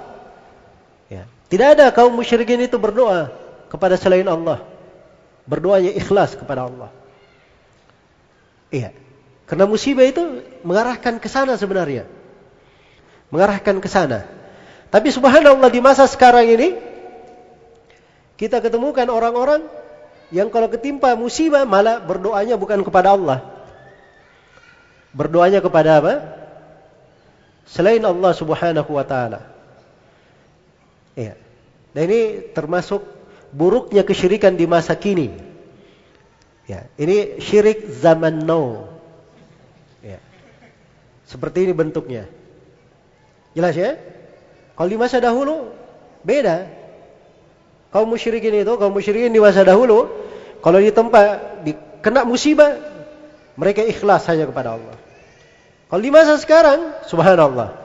ya, tidak ada kaum musyrikin itu berdoa kepada selain Allah. Berdoanya ikhlas kepada Allah. Iya. Karena musibah itu mengarahkan ke sana sebenarnya mengarahkan ke sana. Tapi subhanallah di masa sekarang ini kita ketemukan orang-orang yang kalau ketimpa musibah malah berdoanya bukan kepada Allah. Berdoanya kepada apa? Selain Allah Subhanahu wa taala. Iya. Dan ini termasuk buruknya kesyirikan di masa kini. Ya, ini syirik zaman now. Ya. Seperti ini bentuknya. Jelas ya? Kalau di masa dahulu beda. Kaum musyrikin itu, kaum musyrikin di masa dahulu, kalau di tempat di kena musibah, mereka ikhlas hanya kepada Allah. Kalau di masa sekarang, subhanallah.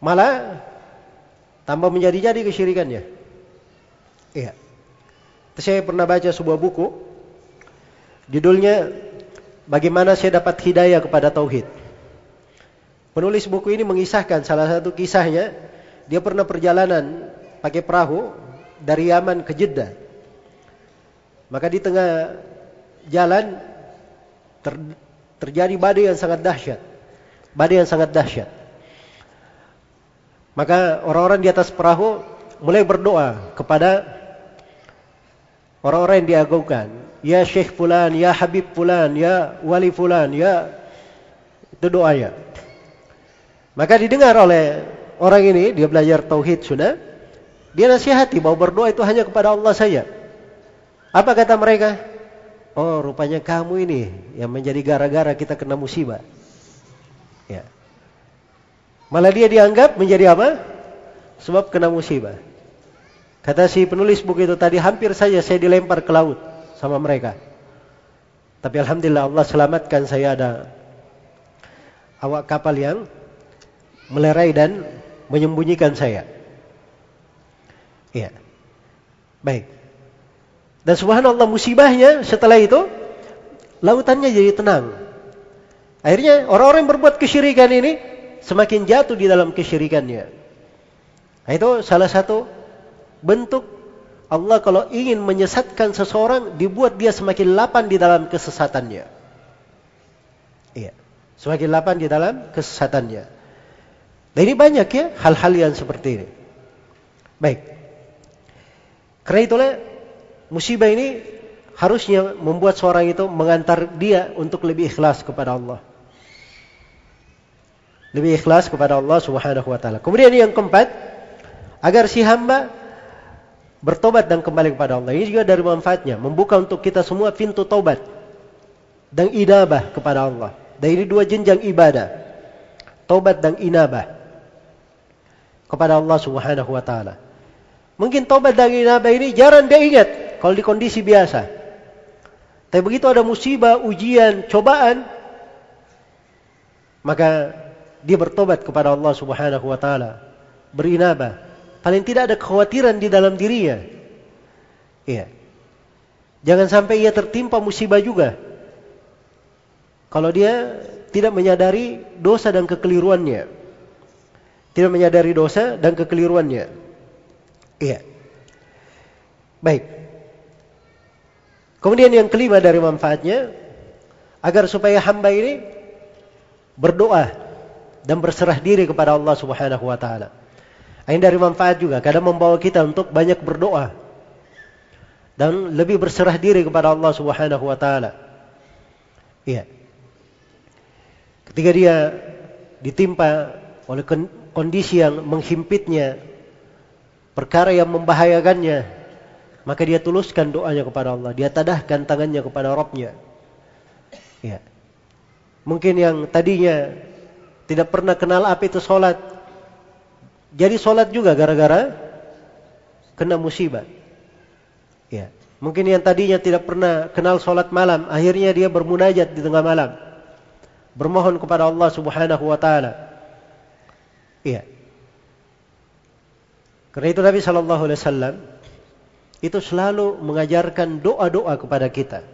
Malah tambah menjadi-jadi kesyirikannya. Iya. Saya pernah baca sebuah buku judulnya Bagaimana saya dapat hidayah kepada tauhid. Penulis buku ini mengisahkan salah satu kisahnya, dia pernah perjalanan pakai perahu dari Yaman ke Jeddah. Maka di tengah jalan ter, terjadi badai yang sangat dahsyat. Badai yang sangat dahsyat. Maka orang-orang di atas perahu mulai berdoa kepada orang-orang yang diagungkan. Ya Syekh Fulan, Ya Habib Fulan, Ya Wali Fulan, Ya... Itu doanya. Maka didengar oleh orang ini, dia belajar tauhid sudah. Dia nasihati bahwa berdoa itu hanya kepada Allah saja. Apa kata mereka? Oh, rupanya kamu ini yang menjadi gara-gara kita kena musibah. Ya. Malah dia dianggap menjadi apa? Sebab kena musibah. Kata si penulis buku itu tadi hampir saja saya dilempar ke laut sama mereka. Tapi alhamdulillah Allah selamatkan saya ada awak kapal yang melerai dan menyembunyikan saya. Iya. Baik. Dan subhanallah musibahnya setelah itu lautannya jadi tenang. Akhirnya orang-orang yang berbuat kesyirikan ini semakin jatuh di dalam kesyirikannya. Nah, itu salah satu bentuk Allah kalau ingin menyesatkan seseorang dibuat dia semakin lapan di dalam kesesatannya. Iya. Semakin lapan di dalam kesesatannya. Dan ini banyak ya hal-hal yang seperti ini. Baik. Karena itulah musibah ini harusnya membuat seorang itu mengantar dia untuk lebih ikhlas kepada Allah. Lebih ikhlas kepada Allah Subhanahu wa taala. Kemudian yang keempat, agar si hamba bertobat dan kembali kepada Allah. Ini juga dari manfaatnya, membuka untuk kita semua pintu taubat dan inabah kepada Allah. Dan ini dua jenjang ibadah. Taubat dan inabah kepada Allah Subhanahu wa taala. Mungkin taubat dan inabah ini jarang dia ingat kalau di kondisi biasa. Tapi begitu ada musibah, ujian, cobaan, maka dia bertobat kepada Allah Subhanahu wa taala, berinabah. Paling tidak ada kekhawatiran di dalam dirinya. Iya. Jangan sampai ia tertimpa musibah juga. Kalau dia tidak menyadari dosa dan kekeliruannya tidak menyadari dosa dan kekeliruannya. Iya. Baik. Kemudian yang kelima dari manfaatnya agar supaya hamba ini berdoa dan berserah diri kepada Allah Subhanahu wa taala. Ini dari manfaat juga kadang membawa kita untuk banyak berdoa dan lebih berserah diri kepada Allah Subhanahu wa taala. Iya. Ketika dia ditimpa oleh kondisi yang menghimpitnya, perkara yang membahayakannya, maka dia tuluskan doanya kepada Allah. Dia tadahkan tangannya kepada Rabbnya. Ya. Mungkin yang tadinya tidak pernah kenal apa itu sholat, jadi sholat juga gara-gara kena musibah. Ya. Mungkin yang tadinya tidak pernah kenal sholat malam, akhirnya dia bermunajat di tengah malam. Bermohon kepada Allah subhanahu wa ta'ala. Iya. Karena itu Nabi Shallallahu Alaihi Wasallam itu selalu mengajarkan doa-doa kepada kita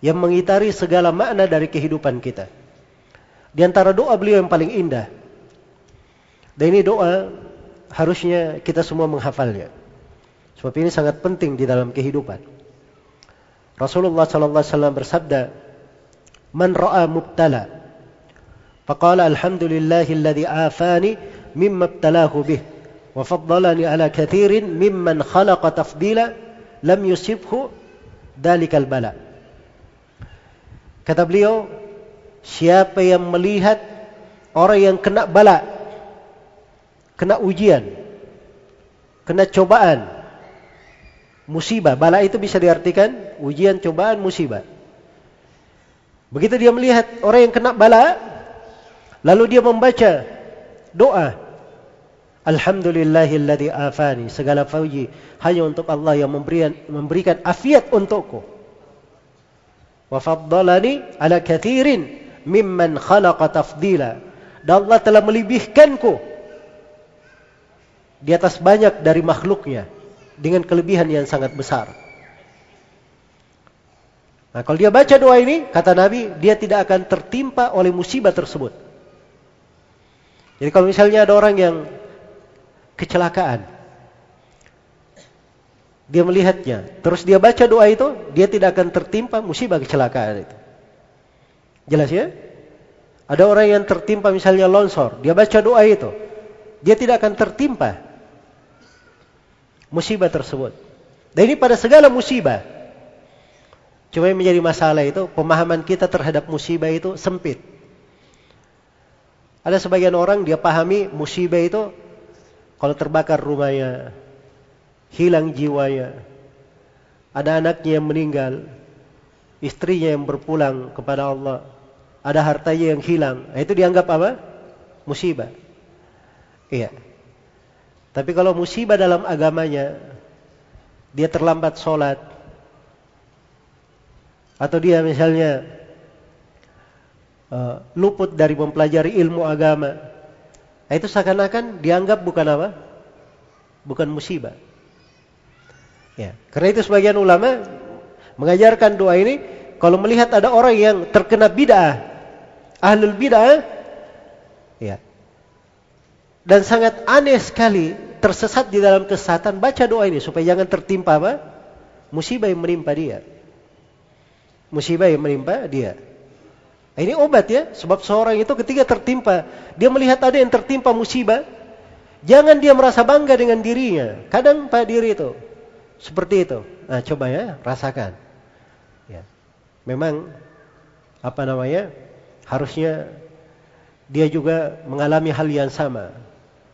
yang mengitari segala makna dari kehidupan kita. Di antara doa beliau yang paling indah. Dan ini doa harusnya kita semua menghafalnya. Sebab ini sangat penting di dalam kehidupan. Rasulullah Shallallahu alaihi wasallam bersabda, "Man ra'a mubtala faqala alhamdulillahilladzi afani مما ابتلاه به وفضلني على كثير ممن خلق تفضيلا لم يصبه ذلك البلاء Kata beliau, siapa yang melihat orang yang kena bala, kena ujian, kena cobaan, musibah. Bala itu bisa diartikan ujian, cobaan, musibah. Begitu dia melihat orang yang kena bala, Lalu dia membaca doa. Alhamdulillahilladzi afani. Segala puji hanya untuk Allah yang memberikan, memberikan afiat untukku. Wa faddalani ala kathirin mimman khalaqa tafdila. Dan Allah telah melebihkanku di atas banyak dari makhluknya dengan kelebihan yang sangat besar. Nah, kalau dia baca doa ini, kata Nabi, dia tidak akan tertimpa oleh musibah tersebut. Jadi kalau misalnya ada orang yang kecelakaan, dia melihatnya, terus dia baca doa itu, dia tidak akan tertimpa musibah kecelakaan itu. Jelas ya? Ada orang yang tertimpa misalnya longsor, dia baca doa itu, dia tidak akan tertimpa musibah tersebut. Dan ini pada segala musibah. Cuma yang menjadi masalah itu pemahaman kita terhadap musibah itu sempit. Ada sebagian orang dia pahami musibah itu kalau terbakar rumahnya, hilang jiwanya, ada anaknya yang meninggal, istrinya yang berpulang kepada Allah, ada hartanya yang hilang. Nah, itu dianggap apa? Musibah. Iya. Tapi kalau musibah dalam agamanya, dia terlambat sholat, atau dia misalnya uh, luput dari mempelajari ilmu agama. Itu seakan-akan dianggap bukan apa? Bukan musibah. Ya, karena itu sebagian ulama mengajarkan doa ini kalau melihat ada orang yang terkena bid'ah, ahlul bid'ah, ya. Dan sangat aneh sekali tersesat di dalam kesesatan, baca doa ini supaya jangan tertimpa apa? Musibah yang menimpa dia. Musibah yang menimpa dia. Nah, ini obat ya, sebab seorang itu ketika tertimpa, dia melihat ada yang tertimpa musibah, jangan dia merasa bangga dengan dirinya. Kadang pada diri itu seperti itu. Nah, coba ya, rasakan. Ya. Memang apa namanya? Harusnya dia juga mengalami hal yang sama.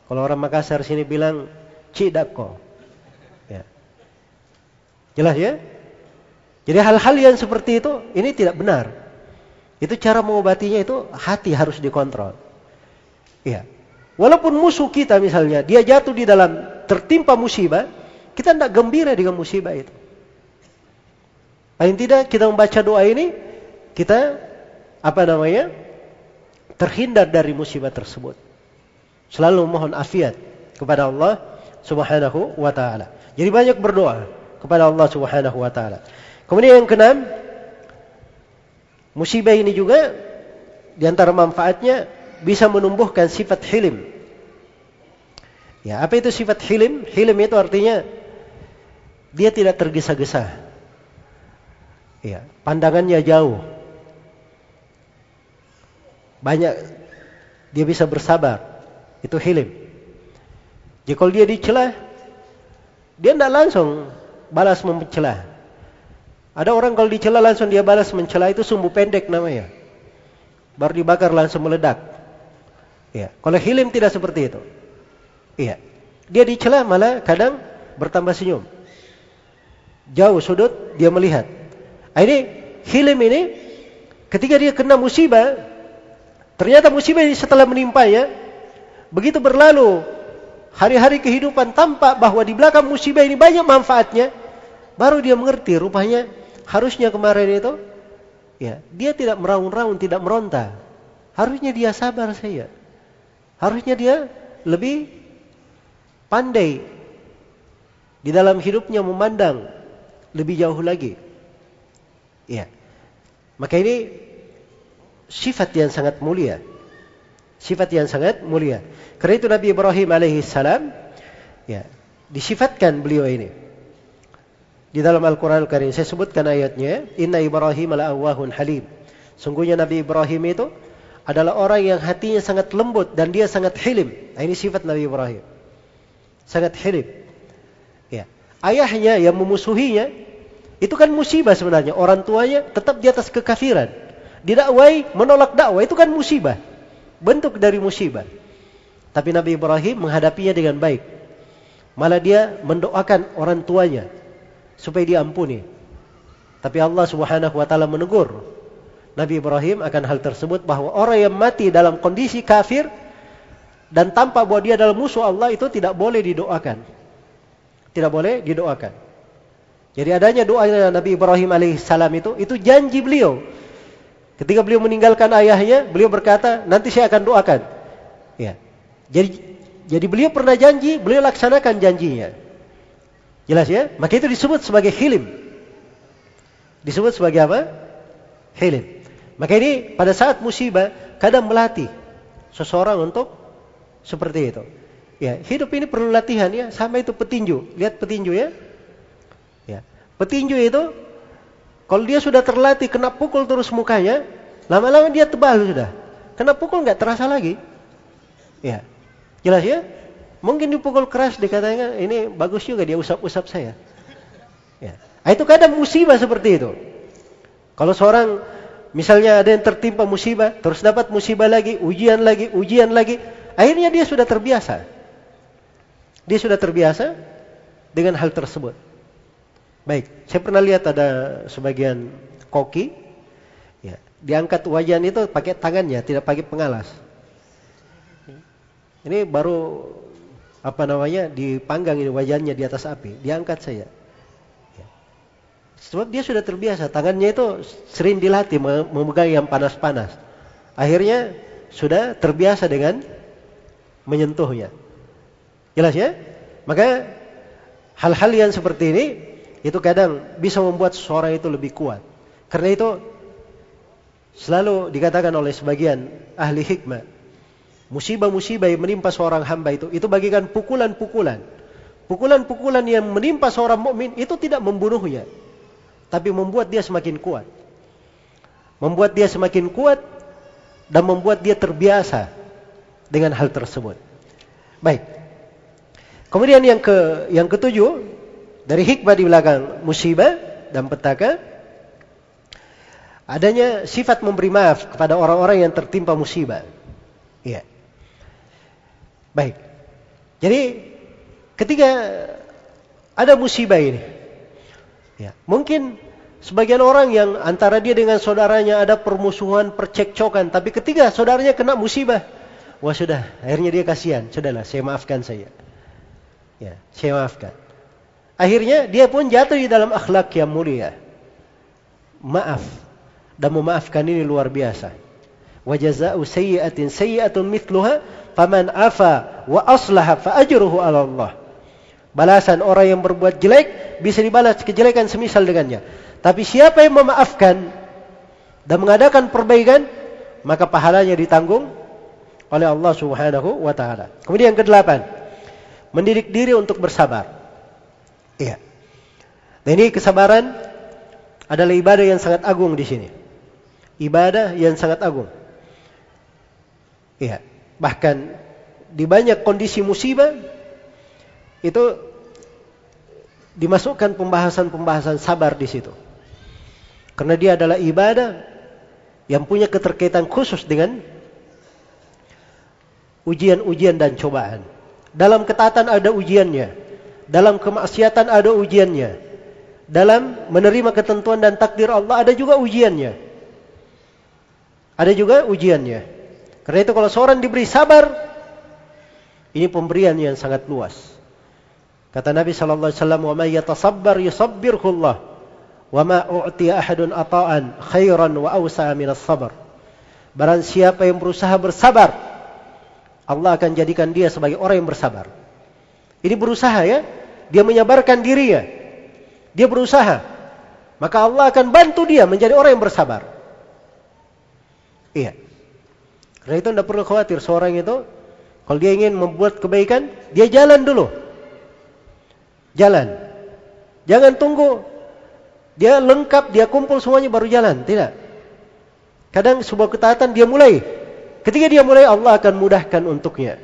Kalau orang Makassar sini bilang cidako. Ya. Jelas ya? Jadi hal-hal yang seperti itu ini tidak benar. Itu cara mengobatinya itu hati harus dikontrol. Iya. Walaupun musuh kita misalnya, dia jatuh di dalam tertimpa musibah, kita tidak gembira dengan musibah itu. Paling tidak kita membaca doa ini, kita apa namanya? terhindar dari musibah tersebut. Selalu mohon afiat kepada Allah Subhanahu wa taala. Jadi banyak berdoa kepada Allah Subhanahu wa taala. Kemudian yang keenam, Musibah ini juga di antara manfaatnya bisa menumbuhkan sifat hilim. Ya, apa itu sifat hilim? Hilim itu artinya dia tidak tergesa-gesa. Ya, pandangannya jauh. Banyak dia bisa bersabar. Itu hilim. Jika dia dicela, dia tidak langsung balas mencela. Ada orang kalau dicela langsung dia balas mencela itu sumbu pendek namanya. Baru dibakar langsung meledak. Ya. Kalau hilim tidak seperti itu. Iya. Dia dicela malah kadang bertambah senyum. Jauh sudut dia melihat. Nah, ini hilim ini ketika dia kena musibah, ternyata musibah ini setelah menimpanya, begitu berlalu hari-hari kehidupan tampak bahwa di belakang musibah ini banyak manfaatnya, baru dia mengerti rupanya Harusnya kemarin itu ya, dia tidak meraung-raung, tidak meronta. Harusnya dia sabar saya. Harusnya dia lebih pandai di dalam hidupnya memandang lebih jauh lagi. Ya. Maka ini sifat yang sangat mulia. Sifat yang sangat mulia. Karena itu Nabi Ibrahim alaihissalam ya, disifatkan beliau ini. Di dalam Al-Quran Al-Karim saya sebutkan ayatnya, Inna Ibrahim awahun halim. Sungguhnya Nabi Ibrahim itu adalah orang yang hatinya sangat lembut dan dia sangat hilim. Nah, ini sifat Nabi Ibrahim. Sangat hilim. Ya. Ayahnya yang memusuhinya itu kan musibah sebenarnya. Orang tuanya tetap di atas kekafiran. Didakwai, menolak dakwah itu kan musibah. Bentuk dari musibah. Tapi Nabi Ibrahim menghadapinya dengan baik. Malah dia mendoakan orang tuanya supaya diampuni. Tapi Allah Subhanahu wa taala menegur Nabi Ibrahim akan hal tersebut bahwa orang yang mati dalam kondisi kafir dan tampak bahwa dia adalah musuh Allah itu tidak boleh didoakan. Tidak boleh didoakan. Jadi adanya doa Nabi Ibrahim alaihissalam itu itu janji beliau. Ketika beliau meninggalkan ayahnya, beliau berkata, nanti saya akan doakan. Ya. Jadi jadi beliau pernah janji, beliau laksanakan janjinya. Jelas ya? Maka itu disebut sebagai hilim. Disebut sebagai apa? Hilim. Maka ini pada saat musibah kadang melatih seseorang untuk seperti itu. Ya, hidup ini perlu latihan ya, sama itu petinju. Lihat petinju ya. Ya. Petinju itu kalau dia sudah terlatih kena pukul terus mukanya, lama-lama dia tebal sudah. Kena pukul nggak terasa lagi. Ya. Jelas ya? Mungkin dipukul keras dikatakan ini bagus juga dia usap-usap saya. Ya. Nah, itu kadang musibah seperti itu. Kalau seorang misalnya ada yang tertimpa musibah, terus dapat musibah lagi, ujian lagi, ujian lagi, akhirnya dia sudah terbiasa. Dia sudah terbiasa dengan hal tersebut. Baik, saya pernah lihat ada sebagian koki, ya, diangkat wajan itu pakai tangannya, tidak pakai pengalas. Ini baru apa namanya dipanggang ini wajahnya di atas api, diangkat saya. Ya. Sebab dia sudah terbiasa, tangannya itu sering dilatih memegang yang panas-panas. Akhirnya sudah terbiasa dengan menyentuhnya. Jelas ya? Maka hal-hal yang seperti ini itu kadang bisa membuat seseorang itu lebih kuat. Karena itu selalu dikatakan oleh sebagian ahli hikmah, musibah-musibah yang menimpa seorang hamba itu itu bagikan pukulan-pukulan. Pukulan-pukulan yang menimpa seorang mukmin itu tidak membunuhnya, tapi membuat dia semakin kuat. Membuat dia semakin kuat dan membuat dia terbiasa dengan hal tersebut. Baik. Kemudian yang ke yang ketujuh dari hikmah di belakang musibah dan petaka adanya sifat memberi maaf kepada orang-orang yang tertimpa musibah. Iya. Baik. Jadi ketika ada musibah ini, ya, mungkin sebagian orang yang antara dia dengan saudaranya ada permusuhan, percekcokan, tapi ketika saudaranya kena musibah, wah sudah, akhirnya dia kasihan, sudahlah, saya maafkan saya. Ya, saya maafkan. Akhirnya dia pun jatuh di dalam akhlak yang mulia. Maaf. Dan memaafkan ini luar biasa. Wa jaza'u sayyi'atin sayyi'atun mithluha faman afa wa aslaha fa ajruhu 'ala Allah. Balasan orang yang berbuat jelek bisa dibalas kejelekan semisal dengannya. Tapi siapa yang memaafkan dan mengadakan perbaikan, maka pahalanya ditanggung oleh Allah Subhanahu wa taala. Kemudian yang kedelapan, mendidik diri untuk bersabar. Iya. Dan ini kesabaran adalah ibadah yang sangat agung di sini. Ibadah yang sangat agung. Iya. Bahkan di banyak kondisi musibah itu dimasukkan pembahasan-pembahasan sabar di situ. Karena dia adalah ibadah yang punya keterkaitan khusus dengan ujian-ujian dan cobaan. Dalam ketaatan ada ujiannya. Dalam kemaksiatan ada ujiannya. Dalam menerima ketentuan dan takdir Allah ada juga ujiannya. Ada juga ujiannya. Karena itu kalau seorang diberi sabar, ini pemberian yang sangat luas. Kata Nabi sallallahu alaihi wasallam, "Wa may yatasabbar yusabbirhu Allah, wa ma u'tiya ahadun ata'an khairan wa awsa'a min as-sabr." Barang siapa yang berusaha bersabar, Allah akan jadikan dia sebagai orang yang bersabar. Ini berusaha ya. Dia menyabarkan dirinya. Dia berusaha. Maka Allah akan bantu dia menjadi orang yang bersabar. Iya. Karena itu tidak perlu khawatir seorang itu kalau dia ingin membuat kebaikan, dia jalan dulu. Jalan. Jangan tunggu dia lengkap, dia kumpul semuanya baru jalan, tidak. Kadang sebuah ketaatan dia mulai. Ketika dia mulai Allah akan mudahkan untuknya.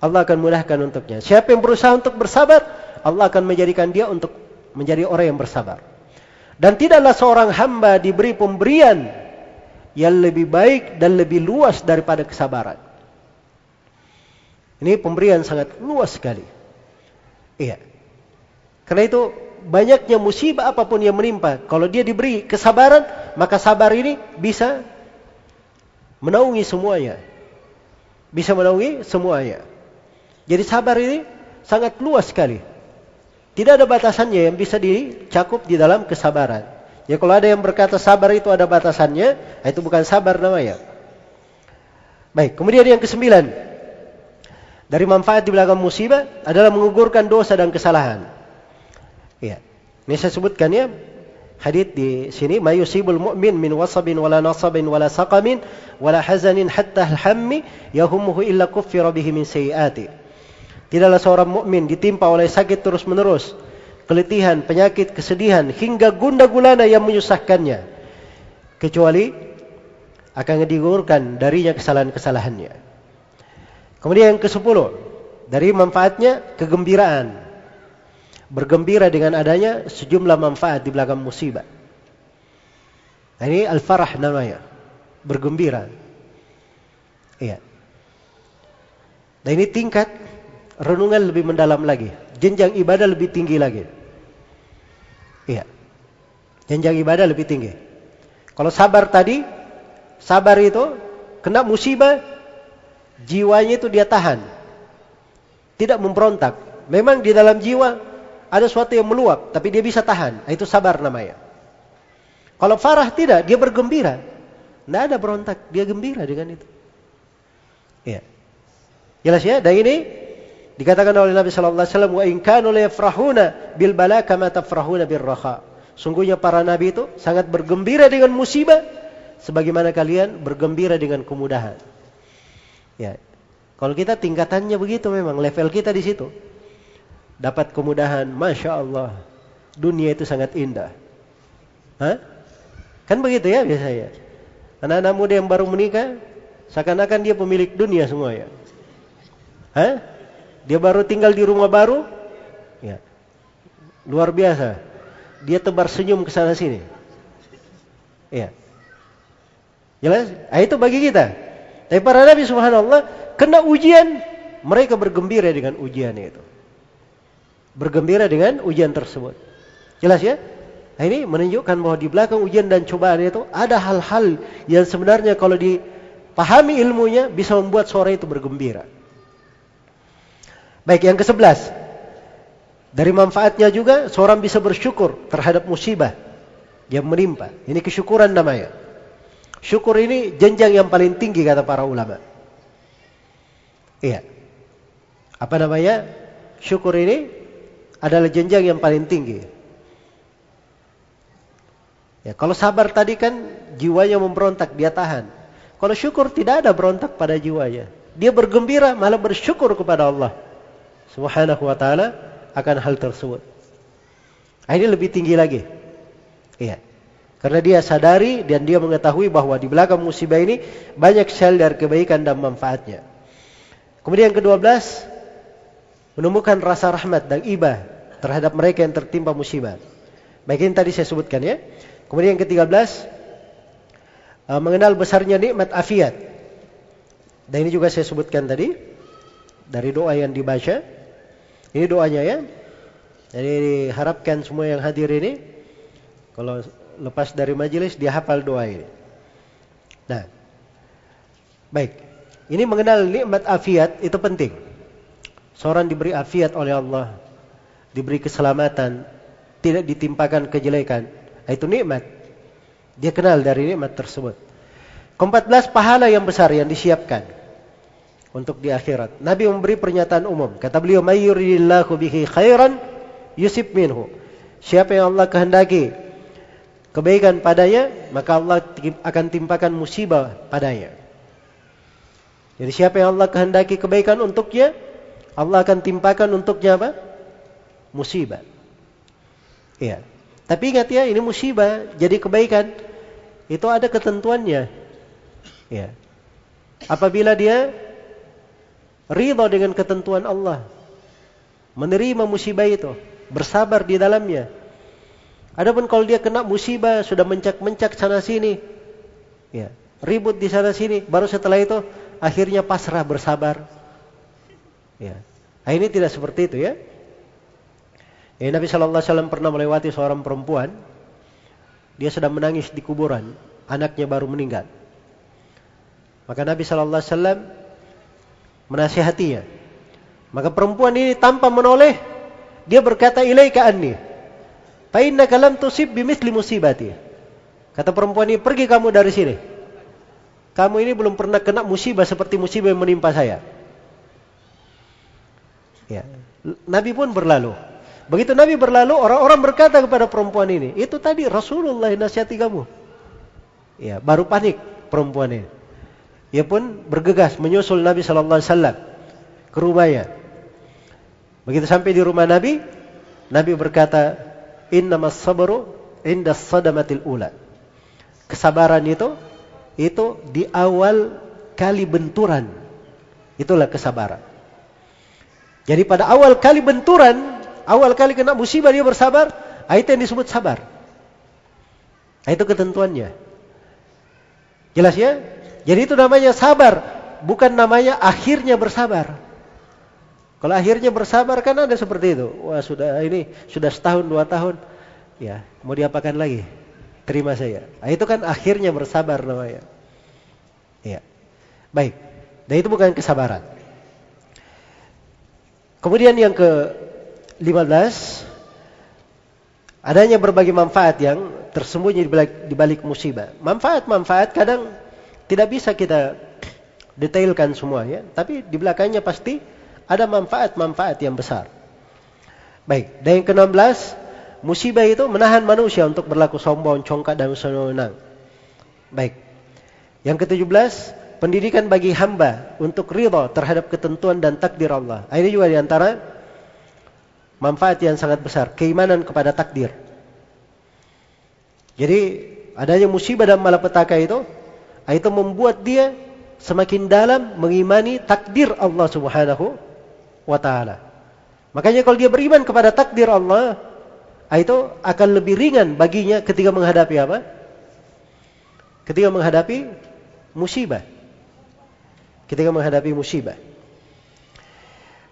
Allah akan mudahkan untuknya. Siapa yang berusaha untuk bersabar, Allah akan menjadikan dia untuk menjadi orang yang bersabar. Dan tidaklah seorang hamba diberi pemberian yang lebih baik dan lebih luas daripada kesabaran. Ini pemberian sangat luas sekali. Iya. Karena itu banyaknya musibah apa pun yang menimpa, kalau dia diberi kesabaran, maka sabar ini bisa menaungi semuanya. Bisa menaungi semuanya. Jadi sabar ini sangat luas sekali. Tidak ada batasannya yang bisa dicakup di dalam kesabaran. Ya kalau ada yang berkata sabar itu ada batasannya, itu bukan sabar namanya. Baik, kemudian yang kesembilan. Dari manfaat di belakang musibah adalah mengugurkan dosa dan kesalahan. Ya. Ini saya sebutkan ya. Hadith di sini, "Mayusibul mu'min min wasabin wala nasabin wala saqamin wala hazanin hatta al-hammi yahumuhu illa kuffira bihi min sayiati." Tidaklah seorang mukmin ditimpa oleh sakit terus-menerus, keletihan, penyakit, kesedihan, hingga gunda gulana yang menyusahkannya. Kecuali akan digugurkan darinya kesalahan-kesalahannya. Kemudian yang ke sepuluh, dari manfaatnya kegembiraan. Bergembira dengan adanya sejumlah manfaat di belakang musibah. Nah, ini al-farah namanya. Bergembira. Iya. Nah ini tingkat renungan lebih mendalam lagi, jenjang ibadah lebih tinggi lagi. Iya. Jenjang ibadah lebih tinggi. Kalau sabar tadi, sabar itu kena musibah, jiwanya itu dia tahan. Tidak memberontak. Memang di dalam jiwa ada sesuatu yang meluap, tapi dia bisa tahan. Itu sabar namanya. Kalau farah tidak, dia bergembira. Tidak ada berontak, dia gembira dengan itu. Iya. Jelas ya? Dan ini Dikatakan oleh Nabi sallallahu alaihi wasallam wa in kanu la yafrahuna bil bala kama tafrahuna bir raha. Sungguhnya para nabi itu sangat bergembira dengan musibah sebagaimana kalian bergembira dengan kemudahan. Ya. Kalau kita tingkatannya begitu memang level kita di situ. Dapat kemudahan, masya Allah, dunia itu sangat indah. Hah? Kan begitu ya biasanya. Anak-anak muda yang baru menikah, seakan-akan dia pemilik dunia semua ya. Hah? Dia baru tinggal di rumah baru, ya. Luar biasa. Dia tebar senyum ke sana sini. Ya. Jelas? Nah, itu bagi kita. Tapi para nabi subhanallah kena ujian, mereka bergembira dengan ujian itu. Bergembira dengan ujian tersebut. Jelas ya? Nah, ini menunjukkan bahwa di belakang ujian dan cobaan itu ada hal-hal yang sebenarnya kalau dipahami ilmunya bisa membuat suara itu bergembira. Baik, yang ke-11. Dari manfaatnya juga seorang bisa bersyukur terhadap musibah yang menimpa. Ini kesyukuran namanya. Syukur ini jenjang yang paling tinggi kata para ulama. Iya. Apa namanya? Syukur ini adalah jenjang yang paling tinggi. Ya, kalau sabar tadi kan jiwanya memberontak, dia tahan. Kalau syukur tidak ada berontak pada jiwanya. Dia bergembira, malah bersyukur kepada Allah Subhanahu wa taala akan hal tersebut. Ini lebih tinggi lagi. Iya. Karena dia sadari dan dia mengetahui bahwa di belakang musibah ini banyak sel dari kebaikan dan manfaatnya. Kemudian yang kedua belas, menemukan rasa rahmat dan ibah terhadap mereka yang tertimpa musibah. Baik ini tadi saya sebutkan ya. Kemudian yang ketiga belas, uh, mengenal besarnya nikmat afiat. Dan ini juga saya sebutkan tadi dari doa yang dibaca. Ini doanya ya. Jadi diharapkan semua yang hadir ini kalau lepas dari majelis dia hafal doa ini. Nah, baik. Ini mengenal nikmat afiat itu penting. Seorang diberi afiat oleh Allah, diberi keselamatan, tidak ditimpakan kejelekan. Nah, itu nikmat. Dia kenal dari nikmat tersebut. Keempat pahala yang besar yang disiapkan untuk di akhirat. Nabi memberi pernyataan umum. Kata beliau, "Mayyuridillahu bihi khairan yusib minhu." Siapa yang Allah kehendaki kebaikan padanya, maka Allah akan timpakan musibah padanya. Jadi siapa yang Allah kehendaki kebaikan untuknya, Allah akan timpakan untuknya apa? Musibah. Iya. Tapi ingat ya, ini musibah, jadi kebaikan itu ada ketentuannya. Ya. Apabila dia ridha dengan ketentuan Allah, menerima musibah itu, bersabar di dalamnya, Adapun kalau dia kena musibah, sudah mencak-mencak sana sini, ya, ribut di sana sini, baru setelah itu akhirnya pasrah bersabar. Ya. Nah, ini tidak seperti itu ya. ya Nabi Shallallahu Alaihi Wasallam pernah melewati seorang perempuan, dia sedang menangis di kuburan, anaknya baru meninggal. Maka Nabi Shallallahu Alaihi Wasallam menasihatinya. Maka perempuan ini tanpa menoleh, dia berkata ilaika anni. Fa innaka lam tusib bimithli musibati. Kata perempuan ini, pergi kamu dari sini. Kamu ini belum pernah kena musibah seperti musibah yang menimpa saya. Ya. Nabi pun berlalu. Begitu Nabi berlalu, orang-orang berkata kepada perempuan ini, itu tadi Rasulullah nasihati kamu. Ya, baru panik perempuan ini. Ia pun bergegas menyusul Nabi Shallallahu Alaihi Wasallam ke rumahnya. Begitu sampai di rumah Nabi, Nabi berkata, innamas sabru inda sadamatil ula. Kesabaran itu itu di awal kali benturan. Itulah kesabaran. Jadi pada awal kali benturan, awal kali kena musibah dia bersabar, itu yang disebut sabar. Itu ketentuannya. Jelas ya? Jadi itu namanya sabar, bukan namanya akhirnya bersabar. Kalau akhirnya bersabar kan ada seperti itu. Wah sudah ini sudah setahun dua tahun, ya mau diapakan lagi? Terima saya. Nah, itu kan akhirnya bersabar namanya. Ya, baik. Dan itu bukan kesabaran. Kemudian yang ke 15 adanya berbagai manfaat yang tersembunyi di balik, di balik musibah. Manfaat-manfaat kadang tidak bisa kita detailkan semua ya, tapi di belakangnya pasti ada manfaat-manfaat yang besar. Baik, dan yang ke-16, musibah itu menahan manusia untuk berlaku sombong, congkak dan senang. Baik. Yang ke-17, pendidikan bagi hamba untuk ridha terhadap ketentuan dan takdir Allah. Ini juga di antara manfaat yang sangat besar, keimanan kepada takdir. Jadi adanya musibah dan malapetaka itu, itu membuat dia semakin dalam mengimani takdir Allah Subhanahu wa taala. Makanya kalau dia beriman kepada takdir Allah, ah, itu akan lebih ringan baginya ketika menghadapi apa? Ketika menghadapi musibah. Ketika menghadapi musibah.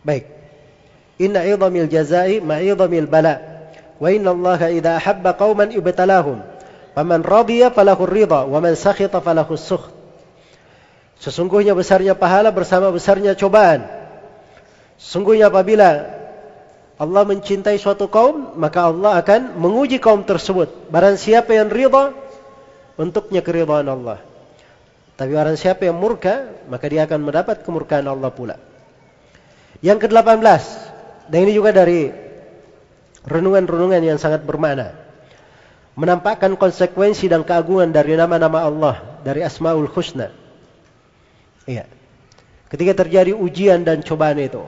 Baik. Inna idhamil jazai ma'idhamil bala. Wa inna Allah idha ahabba qawman ibtalahum. Faman radiya falahu ridha. Wa man sakhita falahu sukht. Sesungguhnya besarnya pahala bersama besarnya cobaan. Sesungguhnya apabila Allah mencintai suatu kaum, maka Allah akan menguji kaum tersebut. Barang siapa yang ridha, untuknya keridhaan Allah. Tapi barang siapa yang murka, maka dia akan mendapat kemurkaan Allah pula. Yang ke-18, dan ini juga dari renungan-renungan yang sangat bermakna. Menampakkan konsekuensi dan keagungan dari nama-nama Allah, dari Asmaul Husna. Iya. Ketika terjadi ujian dan cobaan itu,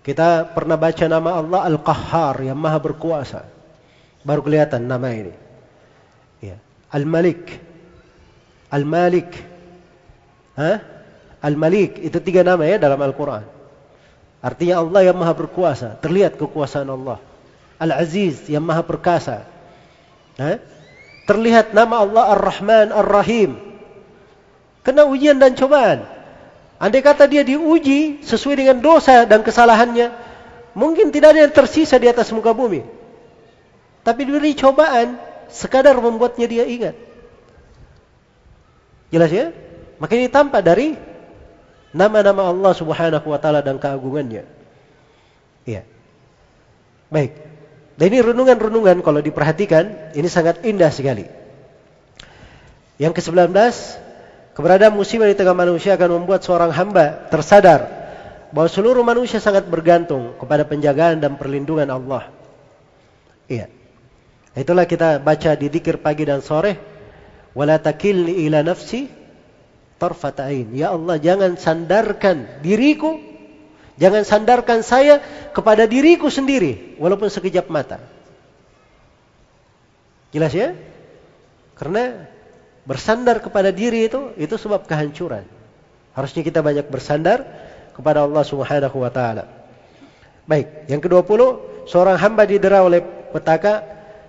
kita pernah baca nama Allah Al-Qahhar yang maha berkuasa. Baru kelihatan nama ini. Ya. Al-Malik. Al-Malik. Hah? Al-Malik. Itu tiga nama ya dalam Al-Quran. Artinya Allah yang maha berkuasa. Terlihat kekuasaan Allah. Al-Aziz yang maha perkasa. Hah? Terlihat nama Allah Ar-Rahman Ar-Rahim. Kena ujian dan cobaan. Andai kata dia diuji sesuai dengan dosa dan kesalahannya, mungkin tidak ada yang tersisa di atas muka bumi. Tapi diberi cobaan, sekadar membuatnya dia ingat. Jelas ya? Maka ini tampak dari nama-nama Allah Subhanahu wa taala dan keagungannya. Iya. Baik. Dan ini renungan-renungan kalau diperhatikan, ini sangat indah sekali. Yang ke-19, Keberadaan musibah di tengah manusia akan membuat seorang hamba tersadar bahwa seluruh manusia sangat bergantung kepada penjagaan dan perlindungan Allah. Iya. Itulah kita baca di dikir pagi dan sore. Wala takilni ila nafsi tarfata'in. Ya Allah, jangan sandarkan diriku, jangan sandarkan saya kepada diriku sendiri walaupun sekejap mata. Jelas ya? Karena bersandar kepada diri itu itu sebab kehancuran. Harusnya kita banyak bersandar kepada Allah Subhanahu wa taala. Baik, yang ke-20, seorang hamba didera oleh petaka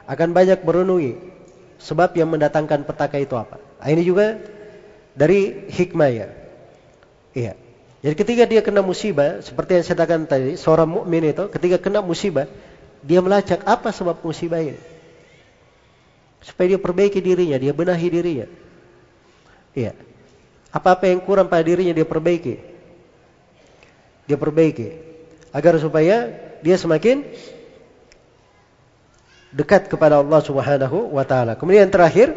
akan banyak merenungi sebab yang mendatangkan petaka itu apa. Nah, ini juga dari hikmah ya. Iya. Jadi ketika dia kena musibah, seperti yang saya katakan tadi, seorang mukmin itu ketika kena musibah, dia melacak apa sebab musibah ini. Supaya dia perbaiki dirinya, dia benahi dirinya. Iya. Apa-apa yang kurang pada dirinya dia perbaiki. Dia perbaiki. Agar supaya dia semakin dekat kepada Allah Subhanahu wa taala. Kemudian yang terakhir,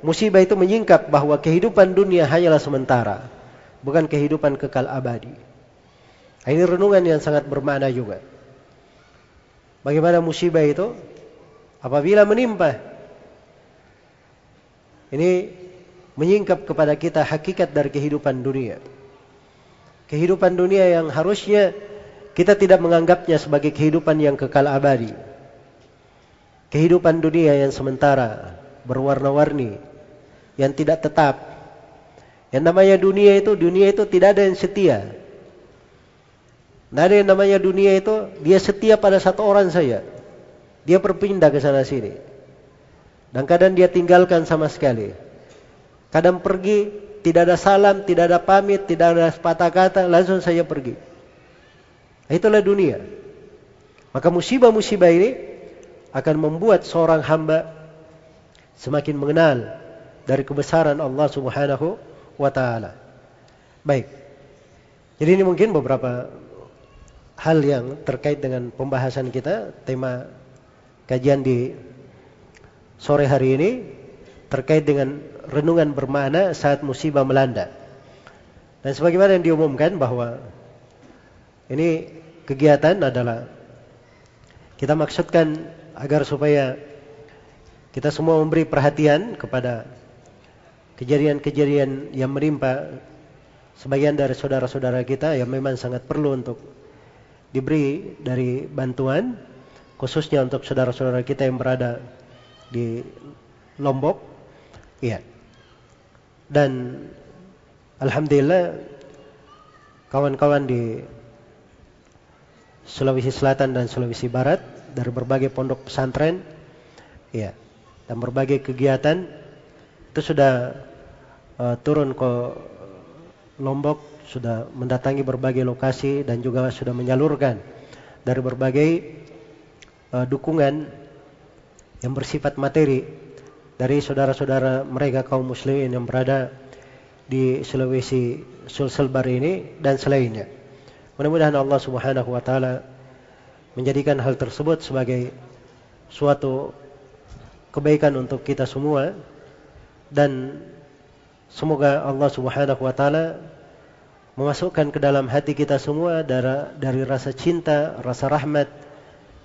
musibah itu menyingkap bahwa kehidupan dunia hanyalah sementara, bukan kehidupan kekal abadi. Ini renungan yang sangat bermakna juga. Bagaimana musibah itu apabila menimpa ini menyingkap kepada kita hakikat dari kehidupan dunia. Kehidupan dunia yang harusnya kita tidak menganggapnya sebagai kehidupan yang kekal abadi. Kehidupan dunia yang sementara, berwarna-warni, yang tidak tetap. Yang namanya dunia itu, dunia itu tidak ada yang setia. Tidak ada yang namanya dunia itu, dia setia pada satu orang saja. Dia berpindah ke sana sini. Dan kadang dia tinggalkan sama sekali. Kadang pergi, tidak ada salam, tidak ada pamit, tidak ada sepatah kata, langsung saja pergi. Itulah dunia. Maka musibah-musibah ini akan membuat seorang hamba semakin mengenal dari kebesaran Allah Subhanahu wa taala. Baik. Jadi ini mungkin beberapa hal yang terkait dengan pembahasan kita, tema kajian di sore hari ini terkait dengan renungan bermakna saat musibah melanda. Dan sebagaimana yang diumumkan bahwa ini kegiatan adalah Kita maksudkan agar supaya kita semua memberi perhatian kepada kejadian-kejadian yang menimpa sebagian dari saudara-saudara kita yang memang sangat perlu untuk diberi dari bantuan khususnya untuk saudara-saudara kita yang berada di Lombok. Iya. Dan alhamdulillah kawan-kawan di Sulawesi Selatan dan Sulawesi Barat dari berbagai pondok pesantren ya dan berbagai kegiatan itu sudah uh, turun ke Lombok sudah mendatangi berbagai lokasi dan juga sudah menyalurkan dari berbagai uh, dukungan yang bersifat materi dari saudara-saudara mereka kaum muslimin yang berada di Sulawesi Sulselbar ini dan selainnya. Mudah-mudahan Allah Subhanahu wa taala menjadikan hal tersebut sebagai suatu kebaikan untuk kita semua dan semoga Allah Subhanahu wa taala memasukkan ke dalam hati kita semua dari, dari rasa cinta, rasa rahmat,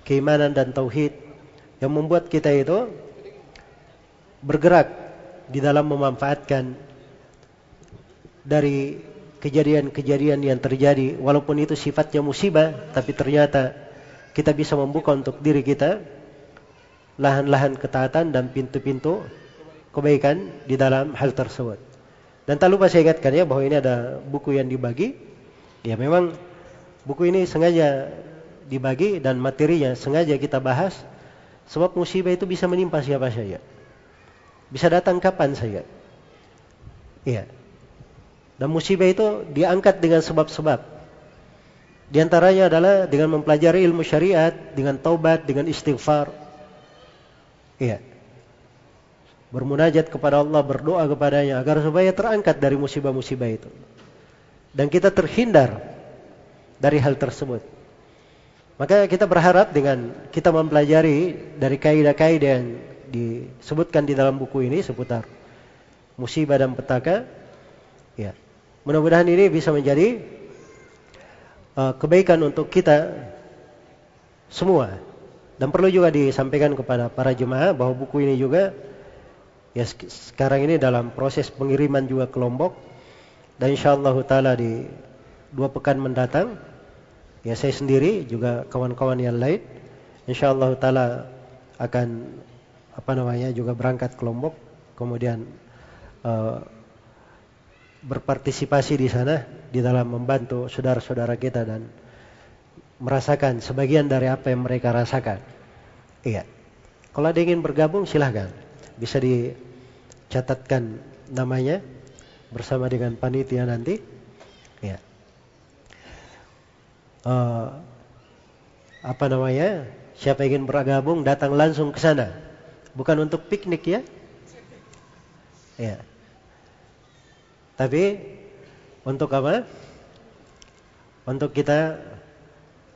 keimanan dan tauhid yang membuat kita itu bergerak di dalam memanfaatkan dari kejadian-kejadian yang terjadi walaupun itu sifatnya musibah tapi ternyata kita bisa membuka untuk diri kita lahan-lahan ketaatan dan pintu-pintu kebaikan di dalam hal tersebut. Dan tak lupa saya ingatkan ya bahwa ini ada buku yang dibagi. Ya memang buku ini sengaja dibagi dan materinya sengaja kita bahas sebab musibah itu bisa menimpa siapa saja. Bisa datang kapan saja. Iya. Dan musibah itu diangkat dengan sebab-sebab. Di antaranya adalah dengan mempelajari ilmu syariat, dengan taubat, dengan istighfar. Iya bermunajat kepada Allah, berdoa kepadanya agar supaya terangkat dari musibah-musibah itu. Dan kita terhindar dari hal tersebut. Maka kita berharap dengan kita mempelajari dari kaidah-kaidah yang disebutkan di dalam buku ini seputar musibah dan petaka, ya. Mudah-mudahan ini bisa menjadi uh, kebaikan untuk kita semua. Dan perlu juga disampaikan kepada para jemaah bahwa buku ini juga Ya sekarang ini dalam proses pengiriman juga ke Lombok dan insyaallah taala di dua pekan mendatang ya saya sendiri juga kawan-kawan yang lain insyaallah taala akan apa namanya juga berangkat ke Lombok kemudian uh, berpartisipasi di sana di dalam membantu saudara-saudara kita dan merasakan sebagian dari apa yang mereka rasakan. Iya. Kalau ada ingin bergabung silahkan. Bisa di catatkan namanya bersama dengan panitia nanti. Ya. Uh, apa namanya? Siapa ingin bergabung datang langsung ke sana. Bukan untuk piknik ya. Ya. Tapi untuk apa? Untuk kita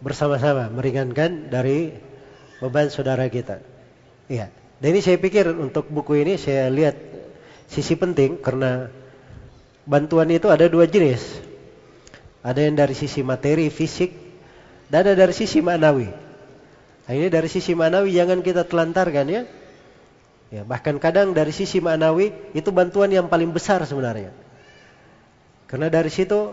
bersama-sama meringankan dari beban saudara kita. Iya. Dan ini saya pikir untuk buku ini saya lihat sisi penting karena bantuan itu ada dua jenis. Ada yang dari sisi materi, fisik, dan ada dari sisi maknawi. Nah, ini dari sisi maknawi jangan kita telantarkan ya. Ya, bahkan kadang dari sisi maknawi itu bantuan yang paling besar sebenarnya. Karena dari situ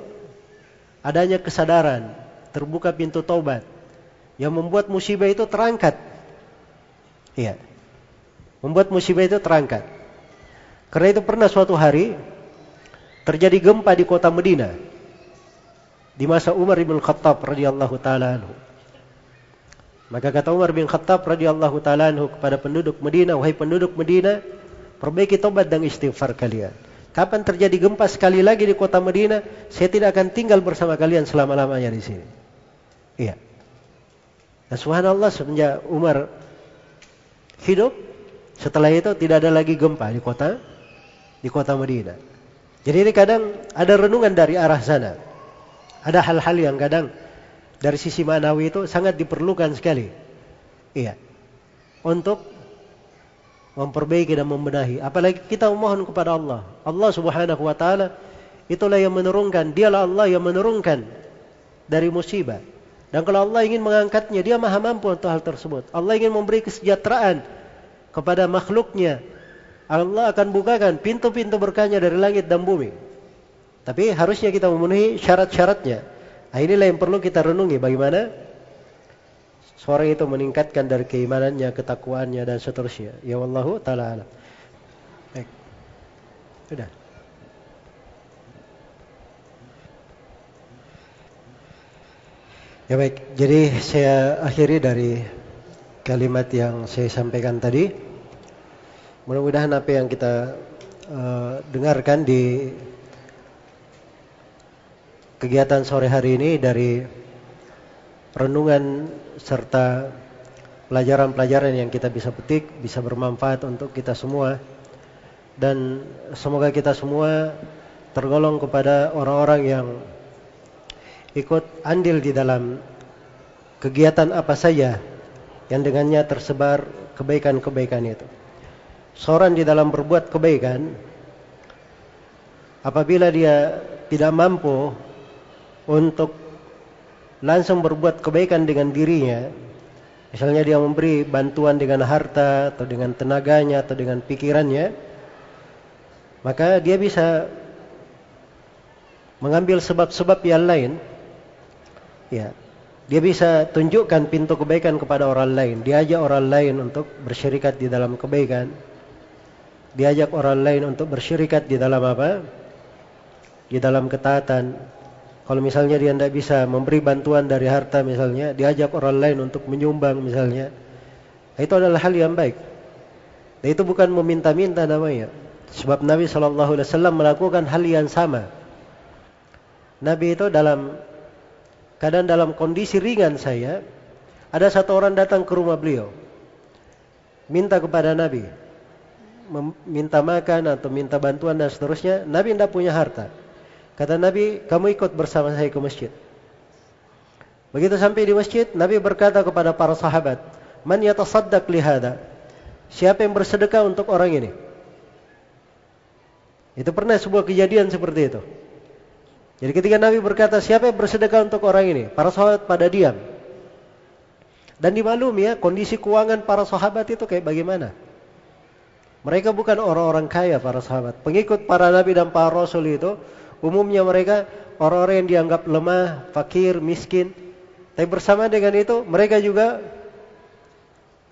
adanya kesadaran, terbuka pintu taubat yang membuat musibah itu terangkat. Iya. Membuat musibah itu terangkat. Karena itu pernah suatu hari terjadi gempa di kota Medina di masa Umar bin Khattab radhiyallahu taala. Maka kata Umar bin Khattab radhiyallahu taala kepada penduduk Medina, wahai penduduk Medina, perbaiki tobat dan istighfar kalian. Kapan terjadi gempa sekali lagi di kota Medina, saya tidak akan tinggal bersama kalian selama-lamanya di sini. Iya. Dan subhanallah semenjak Umar hidup, setelah itu tidak ada lagi gempa di kota di kota Madinah. Jadi ini kadang ada renungan dari arah sana. Ada hal-hal yang kadang dari sisi manawi itu sangat diperlukan sekali. Iya. Untuk memperbaiki dan membenahi. Apalagi kita memohon kepada Allah. Allah Subhanahu wa taala itulah yang menurunkan, dialah Allah yang menurunkan dari musibah. Dan kalau Allah ingin mengangkatnya, dia maha mampu untuk hal tersebut. Allah ingin memberi kesejahteraan kepada makhluknya. Allah akan bukakan pintu-pintu berkahnya dari langit dan bumi. Tapi harusnya kita memenuhi syarat-syaratnya. Nah, inilah yang perlu kita renungi bagaimana seorang itu meningkatkan dari keimanannya, ketakwaannya dan seterusnya. Ya wallahu taala. Baik. Sudah. Ya baik, jadi saya akhiri dari kalimat yang saya sampaikan tadi. Mudah-mudahan apa yang kita uh, dengarkan di kegiatan sore hari ini dari renungan serta pelajaran-pelajaran yang kita bisa petik bisa bermanfaat untuk kita semua dan semoga kita semua tergolong kepada orang-orang yang ikut andil di dalam kegiatan apa saja yang dengannya tersebar kebaikan-kebaikan itu. Seorang di dalam berbuat kebaikan apabila dia tidak mampu untuk langsung berbuat kebaikan dengan dirinya, misalnya dia memberi bantuan dengan harta atau dengan tenaganya atau dengan pikirannya, maka dia bisa mengambil sebab-sebab yang lain Ya. Dia bisa tunjukkan pintu kebaikan kepada orang lain. Diajak orang lain untuk bersyirikat di dalam kebaikan. Diajak orang lain untuk bersyirikat di dalam apa? Di dalam ketaatan. Kalau misalnya dia tidak bisa memberi bantuan dari harta misalnya, diajak orang lain untuk menyumbang misalnya. Itu adalah hal yang baik. Dan itu bukan meminta-minta namanya. Sebab Nabi Wasallam melakukan hal yang sama. Nabi itu dalam Kadang dalam kondisi ringan saya, ada satu orang datang ke rumah beliau. Minta kepada Nabi. Minta makan atau minta bantuan dan seterusnya. Nabi tidak punya harta. Kata Nabi, kamu ikut bersama saya ke masjid. Begitu sampai di masjid, Nabi berkata kepada para sahabat, Man yatasaddaq lihada. Siapa yang bersedekah untuk orang ini? Itu pernah sebuah kejadian seperti itu. Jadi ketika Nabi berkata siapa yang bersedekah untuk orang ini, para sahabat pada diam. Dan dimaklumi ya kondisi keuangan para sahabat itu kayak bagaimana. Mereka bukan orang-orang kaya para sahabat. Pengikut para nabi dan para rasul itu umumnya mereka orang-orang yang dianggap lemah, fakir, miskin. Tapi bersama dengan itu mereka juga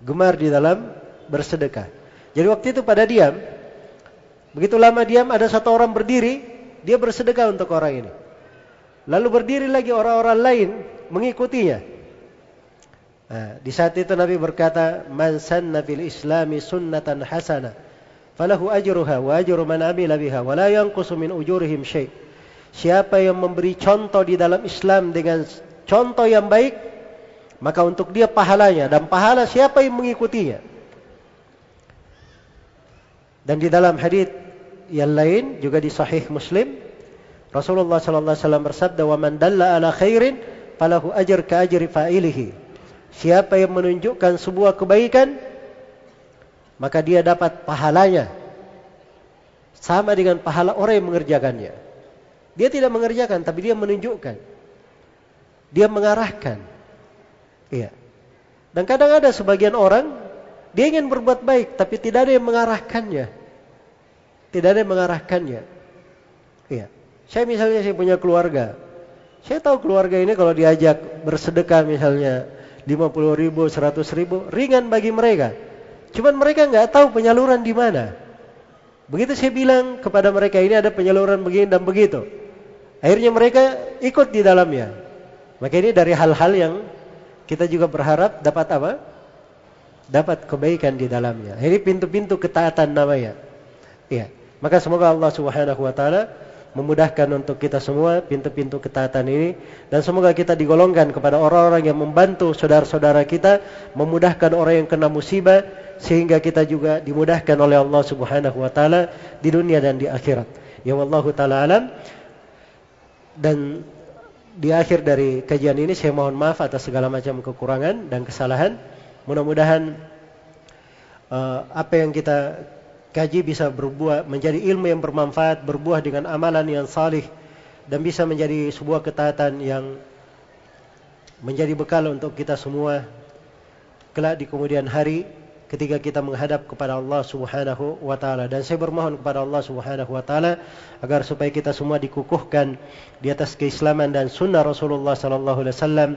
gemar di dalam bersedekah. Jadi waktu itu pada diam, begitu lama diam ada satu orang berdiri dia bersedekah untuk orang ini. Lalu berdiri lagi orang-orang lain mengikutinya. Nah, di saat itu Nabi berkata, "Man sanna fil Islami sunnatan hasana, falahu ajruha wa ajru man amila biha wa la yanqusu min ujurihim syai'." Siapa yang memberi contoh di dalam Islam dengan contoh yang baik, maka untuk dia pahalanya dan pahala siapa yang mengikutinya. Dan di dalam hadis yang lain juga di Sahih Muslim Rasulullah sallallahu alaihi wasallam bersabda wa man dalla ala khairin falahu ajr ka ajri fa'ilihi. Siapa yang menunjukkan sebuah kebaikan maka dia dapat pahalanya sama dengan pahala orang yang mengerjakannya. Dia tidak mengerjakan tapi dia menunjukkan. Dia mengarahkan. Iya. Dan kadang ada sebagian orang dia ingin berbuat baik tapi tidak ada yang mengarahkannya. Tidak ada yang mengarahkannya. Iya. Saya misalnya saya punya keluarga. Saya tahu keluarga ini kalau diajak bersedekah misalnya 50 ribu, 100 ribu, ringan bagi mereka. Cuman mereka nggak tahu penyaluran di mana. Begitu saya bilang kepada mereka ini ada penyaluran begini dan begitu. Akhirnya mereka ikut di dalamnya. Maka ini dari hal-hal yang kita juga berharap dapat apa? Dapat kebaikan di dalamnya. Ini pintu-pintu ketaatan namanya. Iya. Maka semoga Allah Subhanahu wa taala memudahkan untuk kita semua pintu-pintu ketaatan ini dan semoga kita digolongkan kepada orang-orang yang membantu saudara-saudara kita memudahkan orang yang kena musibah sehingga kita juga dimudahkan oleh Allah Subhanahu wa taala di dunia dan di akhirat. Ya wallahu taala alam. Dan di akhir dari kajian ini saya mohon maaf atas segala macam kekurangan dan kesalahan. Mudah-mudahan uh, apa yang kita kaji bisa berbuah menjadi ilmu yang bermanfaat, berbuah dengan amalan yang salih dan bisa menjadi sebuah ketaatan yang menjadi bekal untuk kita semua kelak di kemudian hari ketika kita menghadap kepada Allah Subhanahu wa taala. Dan saya bermohon kepada Allah Subhanahu wa taala agar supaya kita semua dikukuhkan di atas keislaman dan sunnah Rasulullah sallallahu alaihi wasallam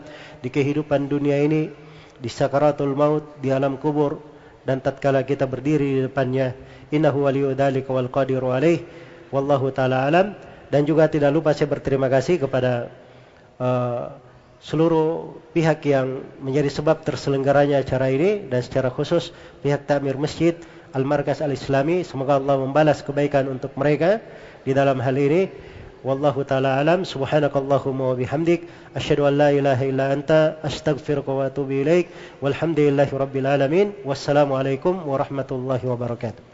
di kehidupan dunia ini di sakaratul maut di alam kubur dan tatkala kita berdiri di depannya innahu waliyyu dzalika wal qadiru alaih wallahu taala alam. Dan juga tidak lupa saya berterima kasih kepada uh, seluruh pihak yang menjadi sebab terselenggaranya acara ini dan secara khusus pihak takmir masjid Al-Markas Al-Islami semoga Allah membalas kebaikan untuk mereka di dalam hal ini wallahu taala alam. Subhanakallahumma wa bihamdik. Asyhadu an la anta. Astaghfiruka wa atubu ilaik. Walhamdulillahi rabbil alamin. Warahmatullahi wabarakatuh